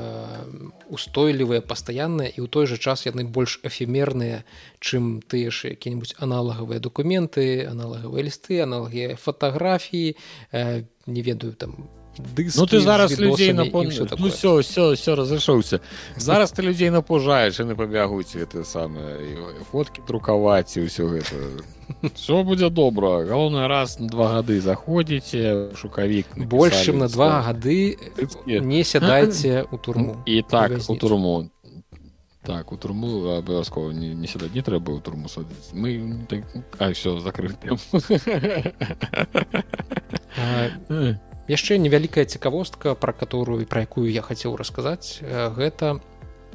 [SPEAKER 2] устойлівыя пастаянныя і ў той жа час яны больш эфемерныя чым тыя ж які-небудзь аналагавыя дакументы аналагавыя лісты аналагія фатаграфіі э, не ведаю там
[SPEAKER 1] дыскі ну ты зараз людзей напом... ну все все все разышоўся зараз ты людзей напужаеш і не пабягуць гэта самае фоткі друкаваць і ўсё гэта все будзе добра галоўны раз на два гады заходзіце шукавік
[SPEAKER 2] больш чым на два гады не сядайце у турму.
[SPEAKER 1] І так у турму так у турму абавязкова не, не сядаць не трэба ў турму садыць мы так... [laughs] а все закрыт
[SPEAKER 2] яшчэ невялікая цікавостка про которую про якую я хацеў расказаць гэта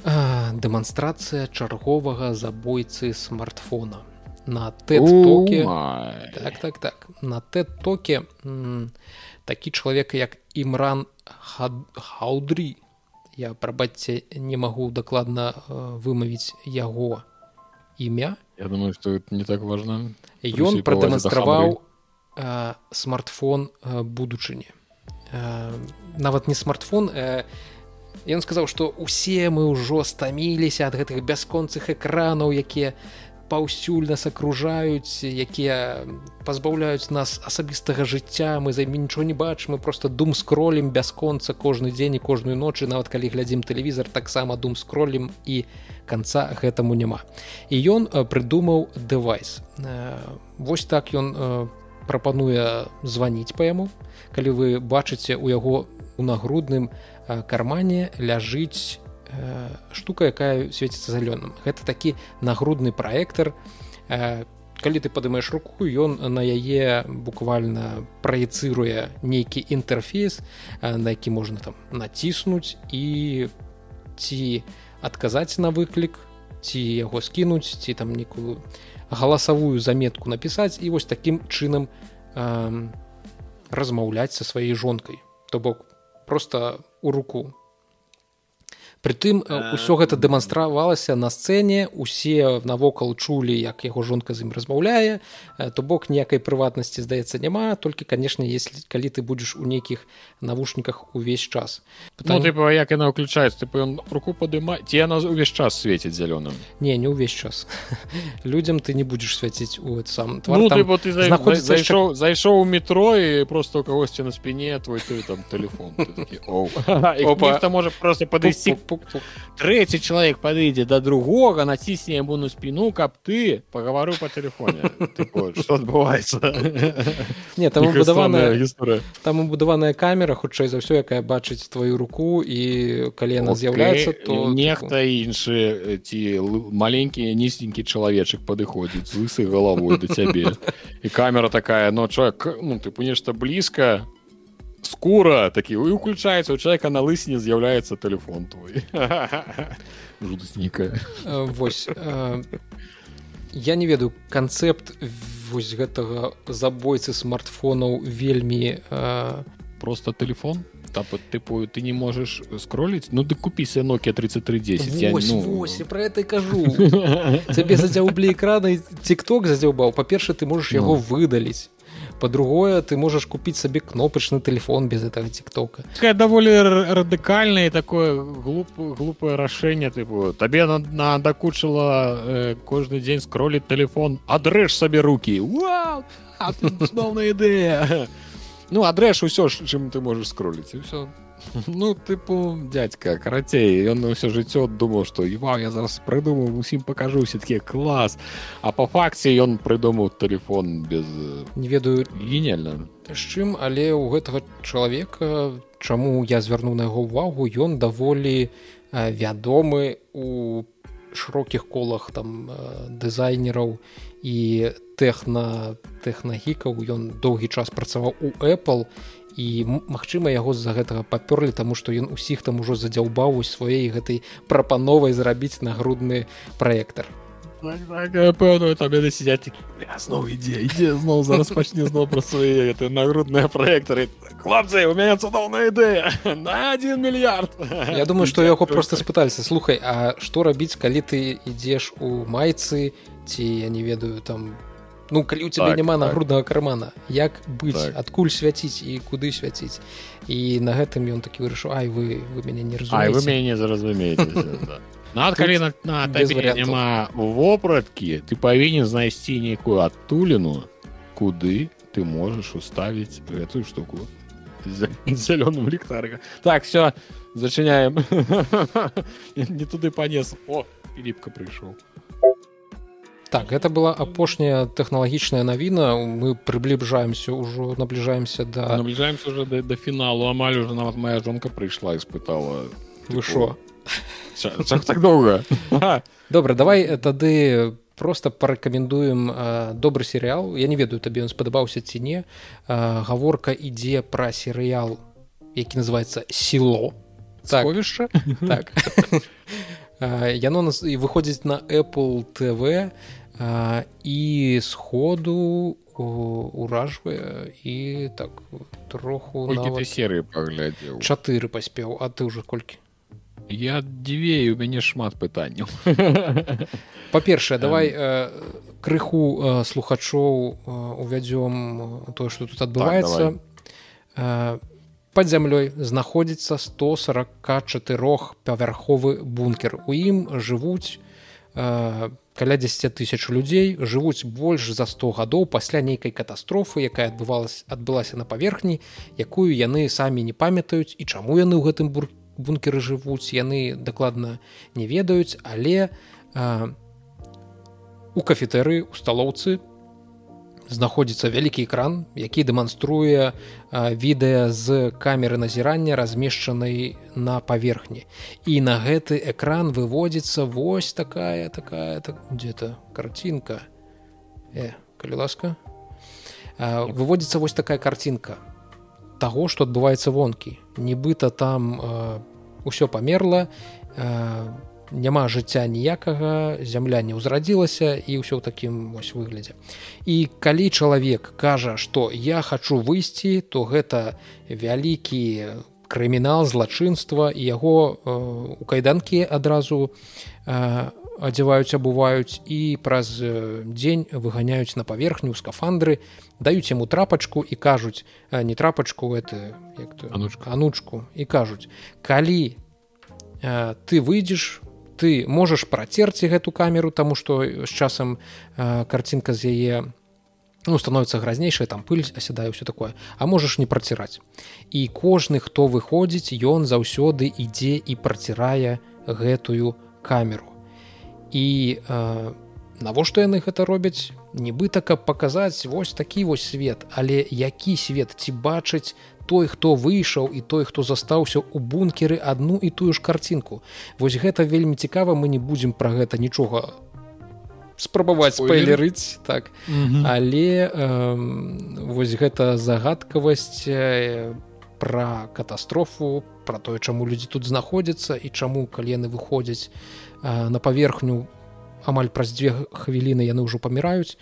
[SPEAKER 2] дэманстрацыя чарговага забойцы смартфона. На тэтоке так так так. На тэт-токе такі чалавек як імран хаудрі я прабачце не магу дакладна вымавіць яго імя.
[SPEAKER 1] Я думаю что не так важно
[SPEAKER 2] ён прадэманстраваў смартфон будучыні. Нават не смартфон ён сказаў што усе мы ўжо стаміліся ад гэтых бясконцых экранаў якія паўсюль нас акружаюць якія пазбаўляюць нас асабістага жыцця. Мы займе нічого не бачым мы просто дум скролем бясконца кожны дзень і кожную ночы нават калі глядзім тэлевізор таксама дум скролем і канца гэтаму няма. І ён прыдумаў дэвайс. Восьось так ён прапануе званіць па яму. Калі вы бачыце у яго у нагрудным кармане ляжыць штука якая свеціцца зялёным гэта такі нагрудны праектор калі ты падымаеш руку ён на яе буквально праецыруе нейкі інтэрфейс на які можна там націснуць і ці адказаць на выклік ці яго скінуць ці там некую галасавую заметку напісаць і вось такім чынам э, размаўляць са сваёй жонкай то бок просто у руку Прытым ўсё гэта дэманстравалася на сцэне усе навокал чулі як яго жонка з ім размаўляе то бок ніякай прыватнасці здаецца няма толькі канешне если калі ты будзеш у нейкіх навушніках увесь час.
[SPEAKER 1] Пытанне... ну, типа, як яна ўключаецца? Ён руку падыма ці яна увесь час свеціць зялёным?
[SPEAKER 2] Не не ўвесь час. [laughs] Людзям ты не будзеш свяціць у сам
[SPEAKER 1] твар, ну, типа, ты за... знаходзіцца зайшоў зайшоў у метро і просто у кагосьці на спіне твой ты там телефон. [laughs] Можа просто падысці пук-пук трэці чалавек падыдзе да другога націсне яму на спіну каб ты пагаварыў по телефоне что [laughs] адбываецца?
[SPEAKER 2] Не там будаваная гісторыя. там убудаваная камера хутчэй за ўсё якая бачыць твою руку і калі яна з'яўляецца то
[SPEAKER 1] нехта іншы ці маленькі нізенькі чалавечак падыходзіць з лысай галавой да цябе. [laughs] І камера такая но чалавек ну ты нешта блізка скура такі і уключаецца у чалавека на лысіне з'яўляецца телефон твой [laughs] жудасніка
[SPEAKER 2] вось я не ведаю канцэпт вось гэтага забойцы смартфонаў вельмі
[SPEAKER 1] просто телефон? Та тыпу ты не можаш скроліць? Ну ды купіся ноkia 3310
[SPEAKER 2] ну... про это кажу. [laughs] Цябе задзяўблі экраны тикток задзяўбаў па-перша ты можаш яго ну. выдаліць по-другое ты можешь купить себе кнопочный телефон без этого тиктока.
[SPEAKER 1] Такая даволі радыкальное такое глуп глупое рашэнне тыпу табе надакучыла э, кожны дзень скролить телефон адрэш сабе руки [laughs] новая ідэя ну адрэш усё чым ты можешь скролить і все ну тыпу дядька карацей ён на ўсё жыццё думаў што ва я зараз прыдумаў усім пакажу все-таки клас а по факце ён прыдумаў телефон без
[SPEAKER 2] не ведаю
[SPEAKER 1] генельна
[SPEAKER 2] з чым але у гэтага чалавека чаму я звярнуў на яго ўвагу ён даволі вядомы у шырокіх колах там дызайнераў і тэхна тэхнагікаў. Ён доўгі час працаваў у apple і магчыма яго з-за гэтага папёрлі таму што ён усіх там ужо задзяўбаў у сваёй гэтай прапановай зрабіць нагрудны праектар.
[SPEAKER 1] Так, так, пэўна там яны сядзяць зноў ідзе ідзе зноў зараз пачне зноў пра свае это нагрудныя праектары хлопцы у мяне цудоўная ідэя [laughs] на один мільярд
[SPEAKER 2] Я думаю што яго просто спыталіся слухай А што рабіць калі ты ідзеш у майцы ці я не ведаю там ну калі у тебя так, няма так. нагруднага кармана як быць так. адкуль свяціць і куды свяціць і на гэтым ён такі вырашыў Ай вы вы мяне не разумееце
[SPEAKER 1] вы мяне не зразумееце Над калі на, на няма вопраткі ты павінен знайсці нейкую адтуліну куды ты можаш уставіць гэтую штуку зялёным [laughs] ліктарга так все зачыняем [laughs] не туды панес о ліпка прыйшоў
[SPEAKER 2] так это была апошняя тэхналагічная навіна мы прыбліжаемся ўжо набліжаемся да
[SPEAKER 1] набліжаемся уже да, да фіналу амаль уже нават моя жонка прыйшла і спытала
[SPEAKER 2] вы шо? [laughs]
[SPEAKER 1] Так доўга [laughs]
[SPEAKER 2] добра давай э, тады просто парэкамендуем э, добры серыял я не ведаю табе ён спадабаўся ці не. Э, гаворка ідзе пра серыял які называется сіло
[SPEAKER 1] сховішча
[SPEAKER 2] так, [laughs] так. Яно нас і выходзіць на apple tv і сходу уражвае і так троху
[SPEAKER 1] серыі паглядзеў
[SPEAKER 2] чатыры паспеў а ты ўжо колькі
[SPEAKER 1] я дзве у мяне шмат пытанняў [laughs]
[SPEAKER 2] па-першае давай э, крыху э, слухачоў э, увядзём тое што тут адбываецца так, под зямлёй знаходзіцца 144 павярховы бункер. У ім жывуць каля 10 тысяч людзей жывуць больш за 100 гадоў пасля нейкай катастрофы якая адбывалась адбылася на паверхні якую яны самі не памятаюць і чаму яны ў гэтым бурке бункеры жывуць яны дакладна не ведаюць але у кафетэры у сталоўцы знаходзіцца вялікі экран які дэманструе відэа з камеры назірання размешчанай на паверхні. І на гэты экран выводзіцца вось такая такая так где-то картинка? Э, калі ласка. Выводзіцца вось такая картинка таго што адбываецца вонкі. Нібыта там э, памерла э, няма жыцця ніякага зямля не ўзрадзілася і ўсё ў такім вось выглядзе. І калі чалавек кажа што я хачу выйсці то гэта вялікі крымінал злачынства і яго э, у кайданкі адразу э, адзяваюць абуваюць і праз дзень выганяюць на паверхню скафандры даюць яму трапачку і кажуць не трапачку это як
[SPEAKER 1] анучка
[SPEAKER 2] анучку і кажуць калі э, ты выйдзеш ты можаш працерці гэту камеру таму што з часам э, карцінка з яе ну, становіцца гразнейшая там пыль асядае ўсё такое а можаш не праціраць і кожны хто выходзіць ён заўсёды ідзе і працірае гэтую камеру. І э, навошта яны гэта робяць? Нібыта каб паказаць вось такі вось свет але які свет ці бачыць той хто выйшаў і той хто застаўся ў бункеры адну і тую ж карцінку. Вось гэта вельмі цікава мы не будзем пра гэта нічога спрабаваць спойлерыць так. -hmm. але э, вось гэта загадкавасць э, пра катастрофу пра тое чаму людзі тут знаходзяцца і чаму калі яны выходзяць на паверхню амаль праз дзве хвіліны яны ўжо паміраюць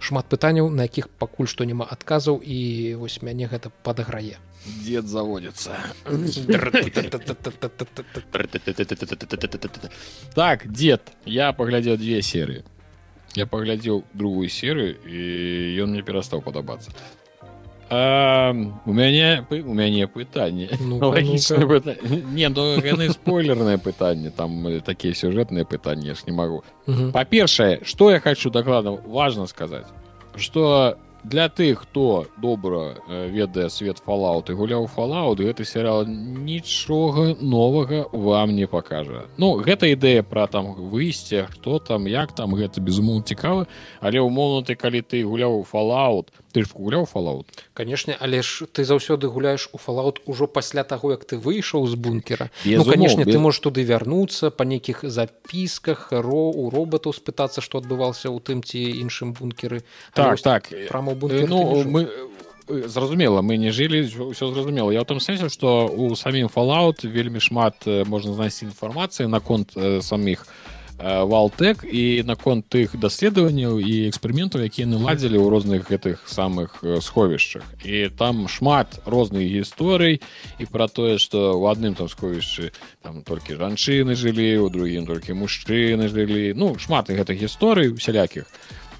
[SPEAKER 2] шмат пытанняў на якіх пакуль што няма адказаў і вось мяне гэта падаграе.
[SPEAKER 1] Дед заводится [laughs] так дед я паглядзеў две серыі. Я паглядзеў другую серыю і ён мне перастаў падабацца А, у мяне у мяне пытанне ну, пыта... не ну, яны спойлернае пытанне там такія сюжэтныя пытанні ж не магу па-першае что я хочу дакладна важно сказаць что для тых хто добра э, ведае свет фалаут і гуляў фалаут гэты серыал нічога новага вам не пакажа Ну гэта ідэя пра там выйсце хто там як там гэта безумоў цікавы але ўмоўна ты калі ты гуляў фалаут ты ж гуляў фалаут
[SPEAKER 2] канешне але ж ты заўсёды гуляеш у фалаут ужо пасля таго як ты выйшаў з бункера. Ну, канешне без... ты можешь туды вярнуцца па нейкіх запісках ро у роботаў спытацца што адбываўся ў тым ці іншым бункеры.
[SPEAKER 1] Так так.
[SPEAKER 2] прама
[SPEAKER 1] Э, ну мы э, зразумела мы не жылі ўсё зразумела. Я ў том сэнсе што у самім fallout вельмі шмат можна знайсці інфармацыі наконт саміх валтэк і наконт тых даследаванняў і эксперыментаў якія наладзілі ў розных гэтых самых сховішчах і там шмат розных гісторый і пра тое што ў адным там сховішчы там толькі жанчыны жылі у другім толькі мужчыны жылі ну шмат гэтых гісторый усялякіх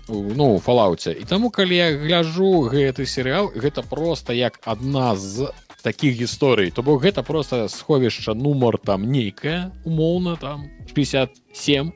[SPEAKER 1] ну фалауце і таму калі я гляжу гэты серыал гэта просто як адна з таких гісторый то бок гэта просто сховішча нумар там нейкая умоўна там 57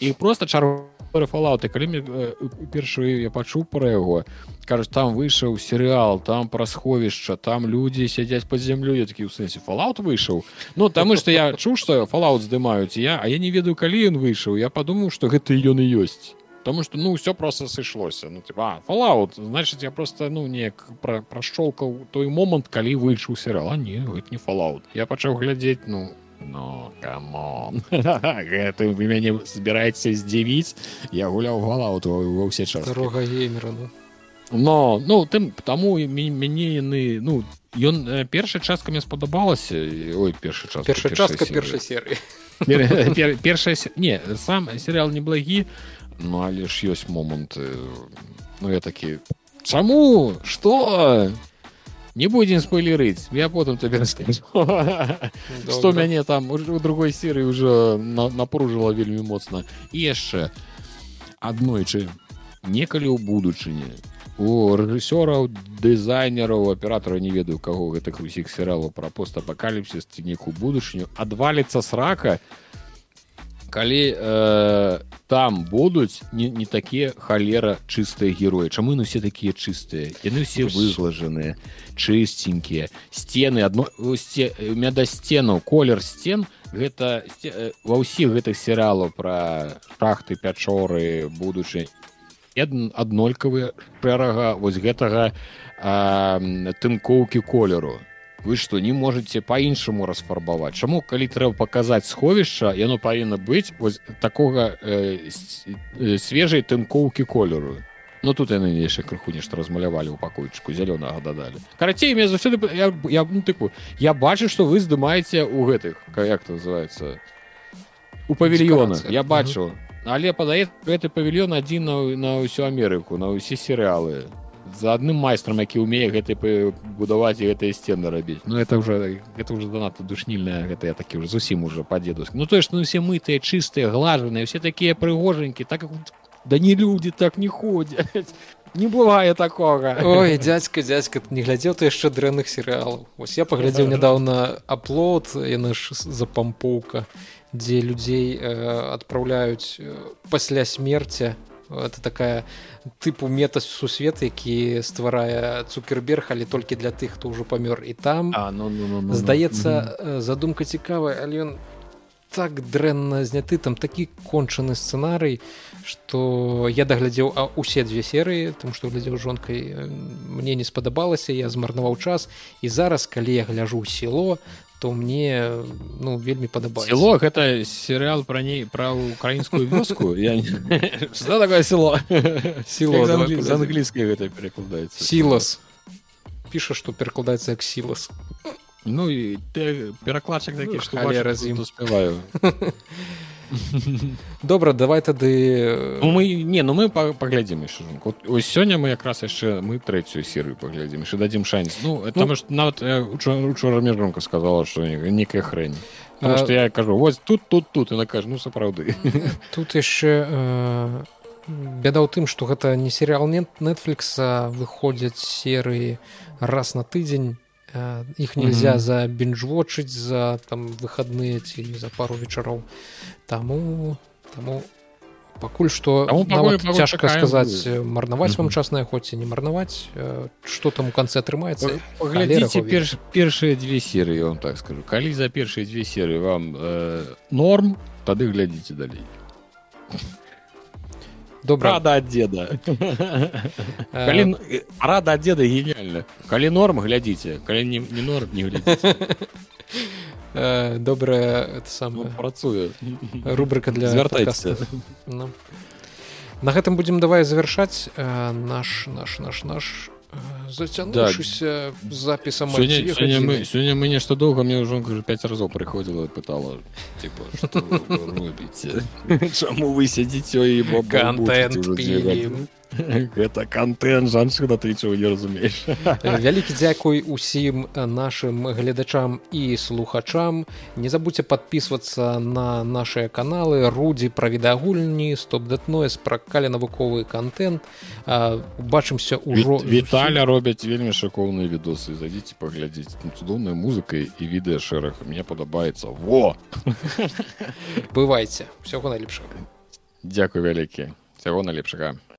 [SPEAKER 1] і просто чару фалауты калі мне э, першую я пачуў пра яго кажуць там выйшаў серыал там пра сховішча там людзі сядзяць под зямлю я такі ў сэнсе фалаут выйшаў ну таму што я чуў што фалаут здымаюць я а я не ведаю калі ён выйшаў я падумаў што гэта ён і ёсць Потому что, ну, все просто сышлося. Ну, типа, Fallout, значит, я просто, ну, неяк пра, прашчолкаў той момант, калі выйшаў серыал. А не, гэта не Fallout. Я пачаў глядзець, ну, ну, камон. [laughs] Гэта вы мяне збіраеце здзівіць. Я гуляў Fallout ва ўсе часы.
[SPEAKER 2] Дорога геймера, ну.
[SPEAKER 1] Но, ну, тым, таму мяне яны, ну, ён першая частка мне спадабалася ой першы час
[SPEAKER 2] першая частка першай серыі
[SPEAKER 1] першая не сам серыал неблагі Ну але ж ёсць моманты Ну я такі Чаму что не будзем спойлерыць я потым табе что [laughs] мяне там у другой серыі уже напружыла вельмі моцна і яшчэ аднойчы некалі ў будучыні у рэжысёраў дызайнераў аператара не ведаю каго гэтых усіх серыалаў пра постапакаліпсіс ці некую будучыню адваліцца срака калі э, там будуць не, не такія халера чыстыя героі. Чаму ну все такія чыстыя? Яны все выглажаныя. чысценькія. Сцены адно сце, да сценаў колер сцен гэта сте, ва ўсіх гэтых серыалаў пра шахты пячоры будучы аднолькавыя шэрага вось гэтага тынкоўкі колеру вы что не можете по-іншаму расфарбаваць чаму калі трэба паказаць сховішча яно павінна быць вось такога э, э, свежай тынкоўкі колеру. Ну тут яны яшчэ крыху нешта размалявалі ў пакойчыку зялёнага дадалі карацей мне заўсёды я, я ну, тыку я бачу што вы здымаеце ў гэтых як называется у павільёна я бачу. Але падае гэты павільён адзін на, на ўсю Амерыку на ўсе серыялы за адным майстрам які умее гэты будаваць і гэтыя сцены рабіць. Ну это уже это уже занадта душнільная гэта я такі уже зусім уже па дедуск Ну тое што ну, усе мытыя чыстыя глажаныя все такія прыгожанькі так да не людзі так не ходзяць [laughs] не бывае такога
[SPEAKER 2] Ой дядзька дядзька не глядзеў ты яшчэ дрэнных серыалаў ось я паглядзеў нядаўна аплод яны ж за пампоўка дзе людзей э, адпраўляюць э, пасля смерця это такая тыпу метас сусвет які стварае цукерберг але толькі для тых хто ўжо памёр і там.
[SPEAKER 1] А, ну, ну, ну, ну,
[SPEAKER 2] здаецца ну, задумка цікавая але ён так дрэнна зняты. Там такі кончаны сцэнарый что я даглядзеў а усе дзве серыі там што глядзеў жонкай мне не спадабалася я змарнаваў час. І зараз калі я гляжу село то мне ну вельмі падабаецца
[SPEAKER 1] село гэта серыал пра ней пра украінскую вёску я [laughs] что такое село?
[SPEAKER 2] Сіло
[SPEAKER 1] з англійскай гэта перакладаецца
[SPEAKER 2] сілас піша што перакладаецца як сілас
[SPEAKER 1] ну і перакладчык такі
[SPEAKER 2] што разім
[SPEAKER 1] успяваю [laughs] [laughs]
[SPEAKER 2] добра давай тады
[SPEAKER 1] ну, мы не ну мы паглядзім яшчэ ось сёння мы якраз яшчэ мы трэцюю серыю паглядзім яшчэ дадзім шанец ну потому что нават учора межронка сказала что некая хрэнь что я кажу вось тут тут тут і накажу ну сапраўды [laughs]
[SPEAKER 2] тут яшчэ бяда ў тым што гэта не серыал нет нетфлікса выходзяць серыі раз на тыдзень іх нельзя mm -hmm. за бенджвочыць за там выходные ці за пару вечароў таму таму пакуль што цяжка сказаць марнаваць mm -hmm. вам часная хоць і не марнаваць что там у канцы атрымаецца
[SPEAKER 1] глядзіце перш першыя дзве серыі вам так скажу. Калі за першыя дзве серыі вам э, норм тады глядзіце далей
[SPEAKER 2] добра
[SPEAKER 1] рада ад деда. Калі рада ад деда гениальна калі норм глядзіце калі не, не норм не
[SPEAKER 2] добрая это самое
[SPEAKER 1] ну, працуе
[SPEAKER 2] рубрика для
[SPEAKER 1] звяртайся
[SPEAKER 2] ну. на гэтым будзем давай завяршаць наш наш наш наш зацянуўшыся да. запісам
[SPEAKER 1] сёння, сёння мы сёння мы нешта доўга мне ўжо кажу 5 разоў прыходзіла пытала типа, чаму вы сядзіце і
[SPEAKER 2] контент [laughs]
[SPEAKER 1] гэта контент жанчына ты чого не разумееш
[SPEAKER 2] вялікі дзякуй усім нашим гледачам і слухачам. Не забудьте подписываться на наши каналы. Рудзі пра відагульні стоп дэтноес пра калі навуковы контент бачымся ўжо
[SPEAKER 1] Віталя робяць вельмі шакоўныя відосы. Зайдзіце паглядзець цудоўнай музыкай і відэа шэраг. Мне падабаецца. Во!
[SPEAKER 2] Бывайце. Всего найлепшага.
[SPEAKER 1] Дякую вялікі. Всего найлепшага